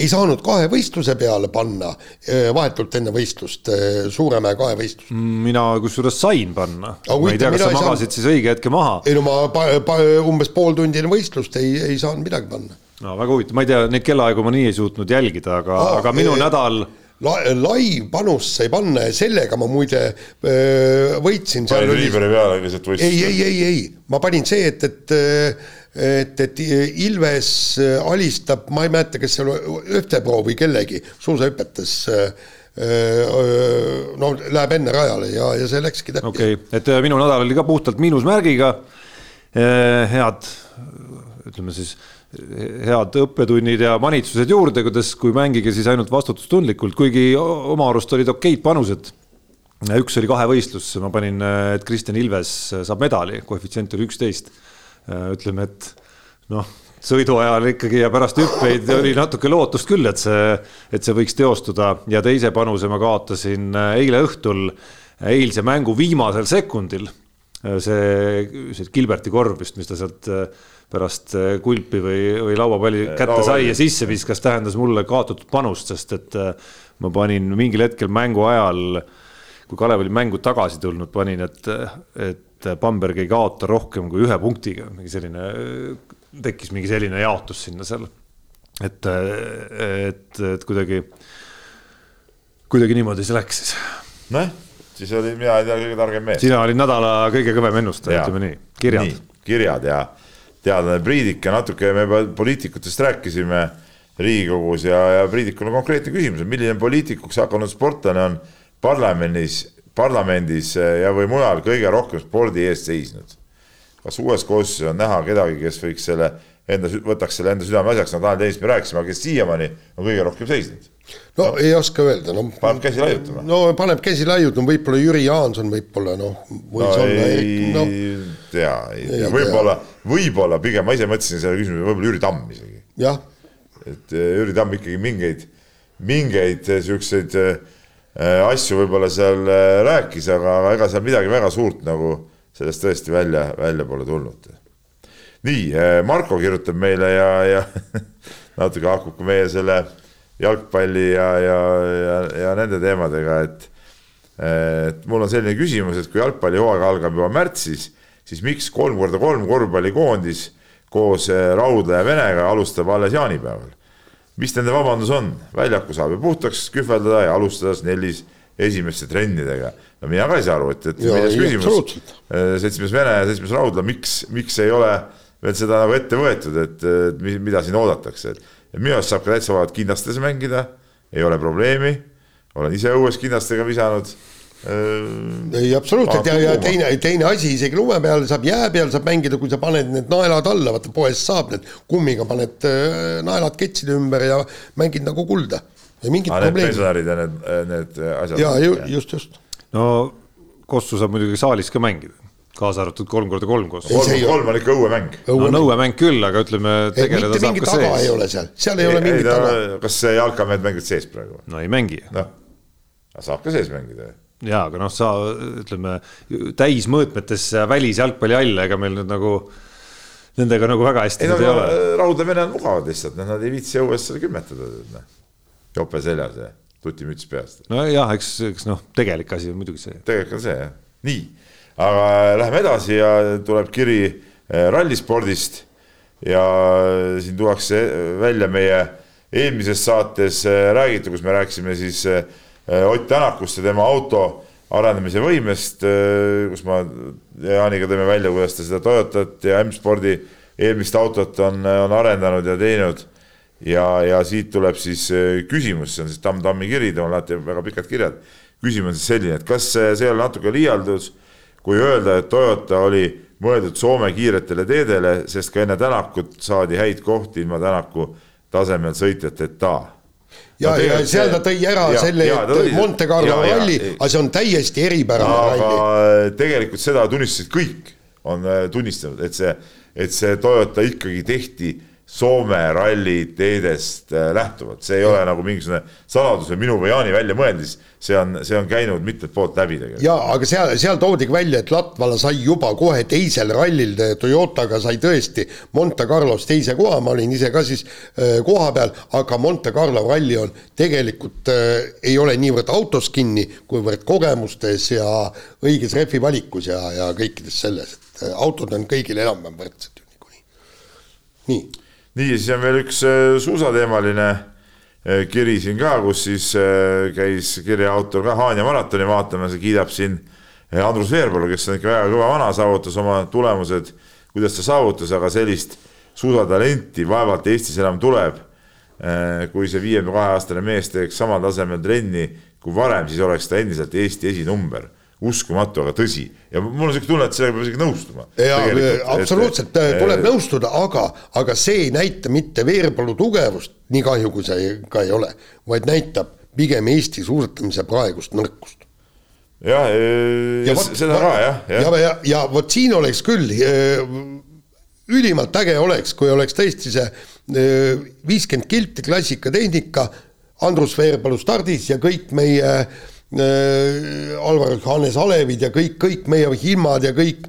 ei saanud kahe võistluse peale panna eh, vahetult enne võistlust, Suuremäe kahevõistlust. mina kusjuures sain panna, ma ei tea, kas sa magasid siis õige hetke maha. ei no ma pa, pa, umbes pool tundi enne võistlust ei, ei saanud midagi panna. no väga huvitav, ma ei tea, neid kellaaegu ma nii ei suutnud jälgida, aga Aa, aga minu eh, nädal, La, live-panust sai panna ja sellega ma muide öö, võitsin. panid Riiberi peale keset võistlust. ei, ei, ei, ei, ma panin see, et, et et, et Ilves alistab, ma ei mäleta, kas seal Öftepro või kellegi suusahüpetes no läheb enne rajale ja, ja see läkski täppi okei okay., et äh, minu nädal oli ka puhtalt miinusmärgiga. head, ütleme siis head õppetunnid ja manitsused juurde, kuidas, kui mängige siis ainult vastutustundlikult, kuigi oma arust olid okeid panused. üks oli kahevõistlus, ma panin, et Kristjan Ilves saab medali, koefitsient oli üksteist. ütleme, et noh, sõidu ajal ikkagi ja pärast hüppeid oli natuke lootust küll, et see, et see võiks teostuda. Ja teise panuse ma kaotasin eile õhtul eilse mängu viimasel sekundil. See, see Gilberti korv vist, mis ta sealt äh, pärast äh, kulpi või, või lauapalli kätte sai ja sisse viskas, tähendas mulle kaotatud panust, sest et äh, ma panin mingil hetkel mängu ajal, kui Kalev oli mängu tagasi tulnud, panin, et, et Bamberg ei kaota rohkem kui ühe punktiga, mingi selline, tekkis mingi selline jaotus sinna seal. et, et, et kuidagi, kuidagi niimoodi see läks siis noh, siis olin mina kõige targem mees. sina olid nädala kõige kõvem ennustaja, ütleme nii, kirjad. kirjad ja teadlane Priidik ja natuke me juba poliitikutest rääkisime Riigikogus ja, ja Priidikul on konkreetne küsimus, et milline poliitikuks hakanud sportlane on parlamendis, parlamendis ja, või mujal kõige rohkem spordi eest seisnud? kas uues koosseisus on näha kedagi, kes võiks selle enda, võtaks selle enda südameasjaks, no Tanel Teenist me rääkisime, aga kes siiamaani on kõige rohkem seisnud? no ei oska öelda, no paneb käsi laiutama. no paneb käsi laiutama, võib-olla Jüri Jaanson võib-olla noh, võis no olla, ei noh tea, ei tea, võib-olla, võib-olla pigem ma ise mõtlesin selle küsimuse, võib-olla Jüri Tamm isegi. et eh, Jüri Tamm ikkagi mingeid, mingeid eh, siukseid eh, asju võib-olla seal eh, rääkis, aga aga ega seal midagi väga suurt nagu sellest tõesti välja, välja pole tulnud. nii, Marko kirjutab meile ja, ja natuke haakub ka meie selle jalgpalli ja, ja, ja, ja nende teemadega, et et mul on selline küsimus, et kui jalgpallihooaeg algab juba märtsis, siis miks kolm korda kolm korvpallikoondis koos Raudla ja Venega alustab alles jaanipäeval? Mis nende vabandus on, väljaku saab ju puhtaks kühveldada ja alustada Snellis esimeste trennidega. no mina ka ei saa aru, et, et Ja, milles küsimus, seltsimees Vene ja seltsimees Raudla, miks, miks ei ole veel seda nagu ette võetud, et, et mi- mida siin oodatakse, et minu arust saab ka täitsa vabalt kindlastes mängida, ei ole probleemi, olen ise õues kindlastega visanud. Ei absoluutselt ja, ja teine, teine asi, isegi lume peal saab, jää peal saab mängida, kui sa paned need naelad alla, vaata poest saab need, kummiga paned äh, naelad ketside ümber ja mängid nagu kulda. ei mingit Need probleemi. pensionärid ja need, need asjad. ja ju, just, just. no Kossu saab muidugi saalis ka mängida, kaasa arvatud kolm korda kolm. Ei, ei kolm, on ikka õuemäng. no nõuemäng küll, aga ütleme, tegeleda mitte saab mingit ka taga ei sees. ole seal, seal ei ole mingit taga. kas jalkamehed mängivad sees praegu? no ei mängi noh, saab ka sees mängida jaa, aga noh, sa ütleme täismõõtmetes välisjalgpalli alla, ega meil nüüd nagu nendega nagu väga hästi ei no ei ole. raudne vene on mugavad lihtsalt, noh nad ei viitsi õues seal kümmetada, noh. jope seljas ja tutimüts peas. nojah, eks, eks noh, tegelik asi on muidugi see. tegelikult on see jah, nii, aga läheme edasi ja tuleb kiri eh, rallispordist ja siin tuuakse välja meie eelmises saates eh, räägitu, kus me rääkisime siis eh, Ott Tänakust ja tema auto arendamise võimest, kus ma Jaaniga tõime välja, kuidas ta seda Toyotat ja M-spordi eelmist autot on, on arendanud ja teinud. ja, ja siit tuleb siis eh, küsimus, see on siis Tamm Tammi kiri, temal on alati väga pikad kirjad. küsimus on selline, et kas see ei ole natuke liialdus, kui öelda, et Toyota oli mõeldud Soome kiiretele teedele, sest ka enne Tänakut saadi häid kohti ilma Tänaku tasemel sõitjateta ja ja seal ta tõi ära ja, selle ja, tõi- Monte Carlo ja, ralli, aga see on täiesti eripärane ralli. aga tegelikult seda tunnistasid kõik, on äh, tunnistanud, et see, et see Toyota ikkagi tehti Soome ralliteedest äh, lähtuvalt, see ei ole nagu mingisugune saladus või minu või Jaani väljamõeldis, see on, see on käinud mitmelt poolt läbi tegelikult. ja aga seal, seal toodigi välja, et Latvala sai juba kohe teisel rallil. Toyotaga sai tõesti Monte Carlos teise koha, ma olin ise ka siis äh, koha peal, aga Monte Carlo ralli on tegelikult äh, ei ole niivõrd autos kinni, kuivõrd kogemustes ja õiges rehvi valikus ja, ja kõikides selles, et äh, autod on kõigil enam-vähem võrdsed ju niikuinii. nii nii, siis on veel üks äh, suusateemaline äh, kiri siin ka, kus siis äh, käis kirja autor ka Haanja maratoni vaatamas ja kiidab siin Andrus Veerpalu, kes on ikka väga kõva vana, saavutas oma tulemused, kuidas ta saavutas, aga sellist suusatalenti vaevalt Eestis enam tuleb. kui see viiekümne kahe aastane mees teeks samal tasemel trenni kui varem, siis oleks ta endiselt Eesti esinumber uskumatu, aga tõsi ja mul on siuke tunne, et sellega peab isegi nõustuma. ja absoluutselt tuleb nõustuda, aga, aga see ei näita mitte Veerpalu tugevust, nii kahju kui see ka ei ole, vaid näitab pigem Eesti suusatamise praegust nõrkust. jah, seda ka jah, jah. ja, ja, ja, ja vot siin oleks küll ülimalt äge oleks, kui oleks tõesti see viiskümmend kilti klassikatehnika, Andrus Veerpalu stardis ja kõik meie äh, Alvar Hannes Alevid ja kõik, kõik meie Hilmad ja kõik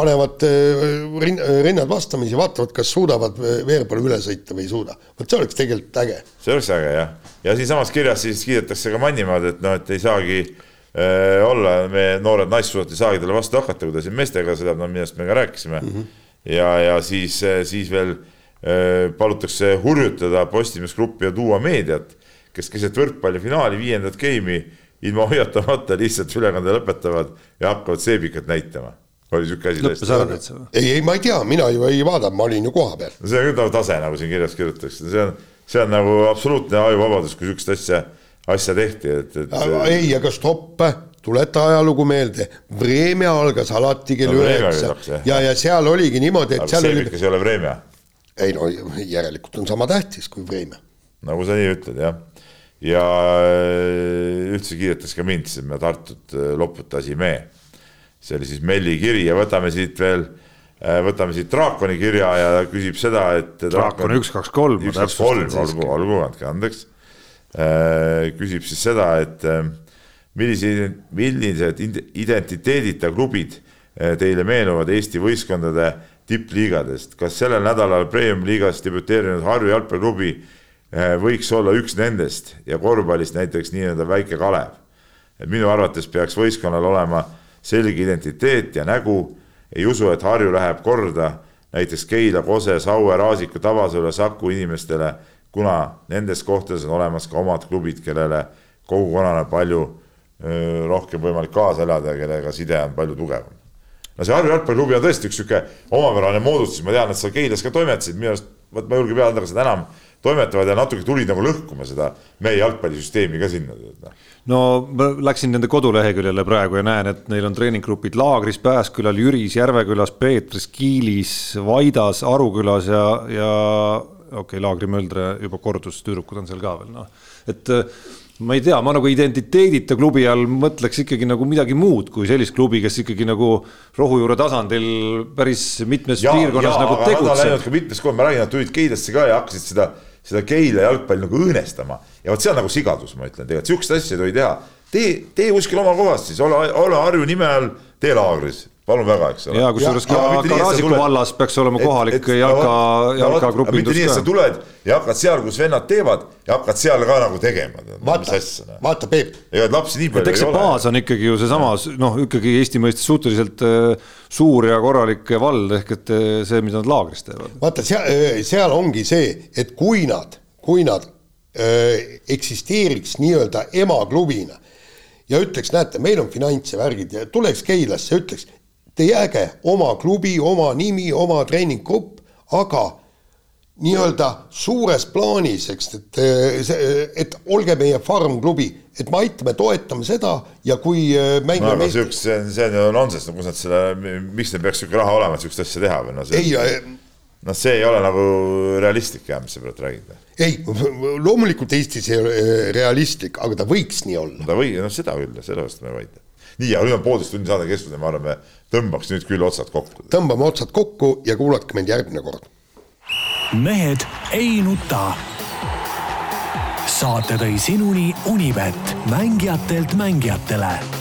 panevad äh, rin-, rinnad vastamisi, vaatavad, kas suudavad Veerpalu üle sõita või ei suuda. vot see oleks tegelikult äge. see oleks äge jah, ja siinsamas kirjas siis kiidetakse ka Mannimaad, et noh, et ei saagi äh, olla, me noored naissuusad ei saagi talle vastu hakata, kui ta siin meestega sõidab, no millest me ka rääkisime mm. -hmm. ja, ja siis, siis veel äh, palutakse hurjutada Postimees Gruppi ja Duo meediat, kes keset võrkpallifinaali viiendat geimi ilma hoiatamata lihtsalt ülekande lõpetavad ja hakkavad seebikat näitama. oli siuke asi või? ei, ei ma ei tea, mina ju ei vaadanud, ma olin ju kohapeal. no see on küll nagu tase, nagu siin kirjas kirjutatakse, see on, see on nagu absoluutne ajuvabadus, kui sihukest asja, asja tehti, et, et. ei, aga stopp, tuleta ajalugu meelde, Vremja algas alati kell No üheksa jah. ja, ja seal oligi niimoodi, et aga seal oli, ei ole Vremja, ei no järelikult on sama tähtis kui Vremja. nagu sa nii ütled, jah ja äh, üldse kiidetas ka mind, sest me Tartut äh, loputasime. see oli siis Melli kiri ja võtame siit veel, võtame siit Draakoni kirja ja ta küsib seda, et. Draakon üks, kaks, kolm. üks, kaks, kolm, olgu, olgu, andke andeks. küsib siis seda, et millised, millised identiteedita klubid teile meenuvad Eesti võistkondade tippliigadest, kas sellel nädalal Premium-liigas debüteerinud Harju jalgpalliklubi võiks olla üks nendest ja korvpallist näiteks nii-öelda Väike Kalev. et minu arvates peaks võistkonnal olema selge identiteet ja nägu. ei usu, et Harju läheb korda näiteks Keila, Kose, Saue, Raasiku, Tabasalu, Saku inimestele, kuna nendes kohtades on olemas ka omad klubid, kellele kogukonnale palju öö, rohkem võimalik kaasa elada ja kellega side on palju tugevam. no see Harju jalgpalliklubi on tõesti üks sihuke omapärane moodustus, ma tean, et sa Keilas ka toimetasid, minu arust, vot ma julgen peale anda, kas seda enam toimetavad ja natuke tulid nagu lõhkuma seda meie jalgpallisüsteemi ka sinna. Noh. no ma läksin nende koduleheküljele praegu ja näen, et neil on treeninggrupid Laagris, Pääskülal, Jüris, Järvekülas, Peetris, Kiilis, Vaidas, Arukülas ja, ja okei okay,, Laagri Möldre juba kordus, tüdrukud on seal ka veel noh, et ma ei tea, ma nagu identiteedita klubi all mõtleks ikkagi nagu midagi muud kui sellist klubi, kes ikkagi nagu rohujuure tasandil päris mitmes ja, piirkonnas ja, nagu tegutseb. Mitmes kohas, ma räägin, nad tulid Keilasse ka ja hakkasid seda, seda Keila jalgpalli nagu õõnestama ja vot see on nagu sigadus, ma ütlen tegelikult, sihukest asja ei tohi teha. tee, tee kuskil oma kohas siis, ole, ole Harju nime all, tee laagris palun väga, eks ole. ja kusjuures ka, ka Raasiku vallas peaks olema kohalik jalka, jalkagrupindus ka. mitte nii, et sa tuled ja hakkad seal, kus vennad teevad ja hakkad seal ka nagu tegema. vaata, vaata Peep. ega lapsi nii palju ei ole. eks see baas on ikkagi ju seesama, noh, ikkagi Eesti mõistes suhteliselt äh, suur ja korralik vald ehk et äh, see, mida nad laagris teevad. vaata seal, äh, seal ongi see, et kui nad, kui nad öö, eksisteeriks nii-öelda emaklubina ja ütleks, näete, meil on finants ja värgid ja tuleks Keilasse, ütleks, te jääge oma klubi, oma nimi, oma treeninggrupp, aga nii-öelda suures plaanis, eks, et et olge meie farm-klubi, et me aitame, toetame seda ja kui äh, mängime no, meist... siukest, see on, see on ju nonsenss, no kus nad selle, miks neil peaks sihuke raha olema, et siukest asja teha või no see ei, noh, see ei ole nagu realistlik jah, mis sa praegu räägid. ei, loomulikult Eestis ei ole äh, realistlik, aga ta võiks nii olla. ta või, noh seda küll, sellest me ei vaidle nii, aga nüüd on poolteist tundi saade kestnud ja me tõmbaks nüüd küll otsad kokku. tõmbame otsad kokku ja kuulake meid järgmine kord. mehed ei nuta. saate tõi sinuni Unibet, mängijatelt mängijatele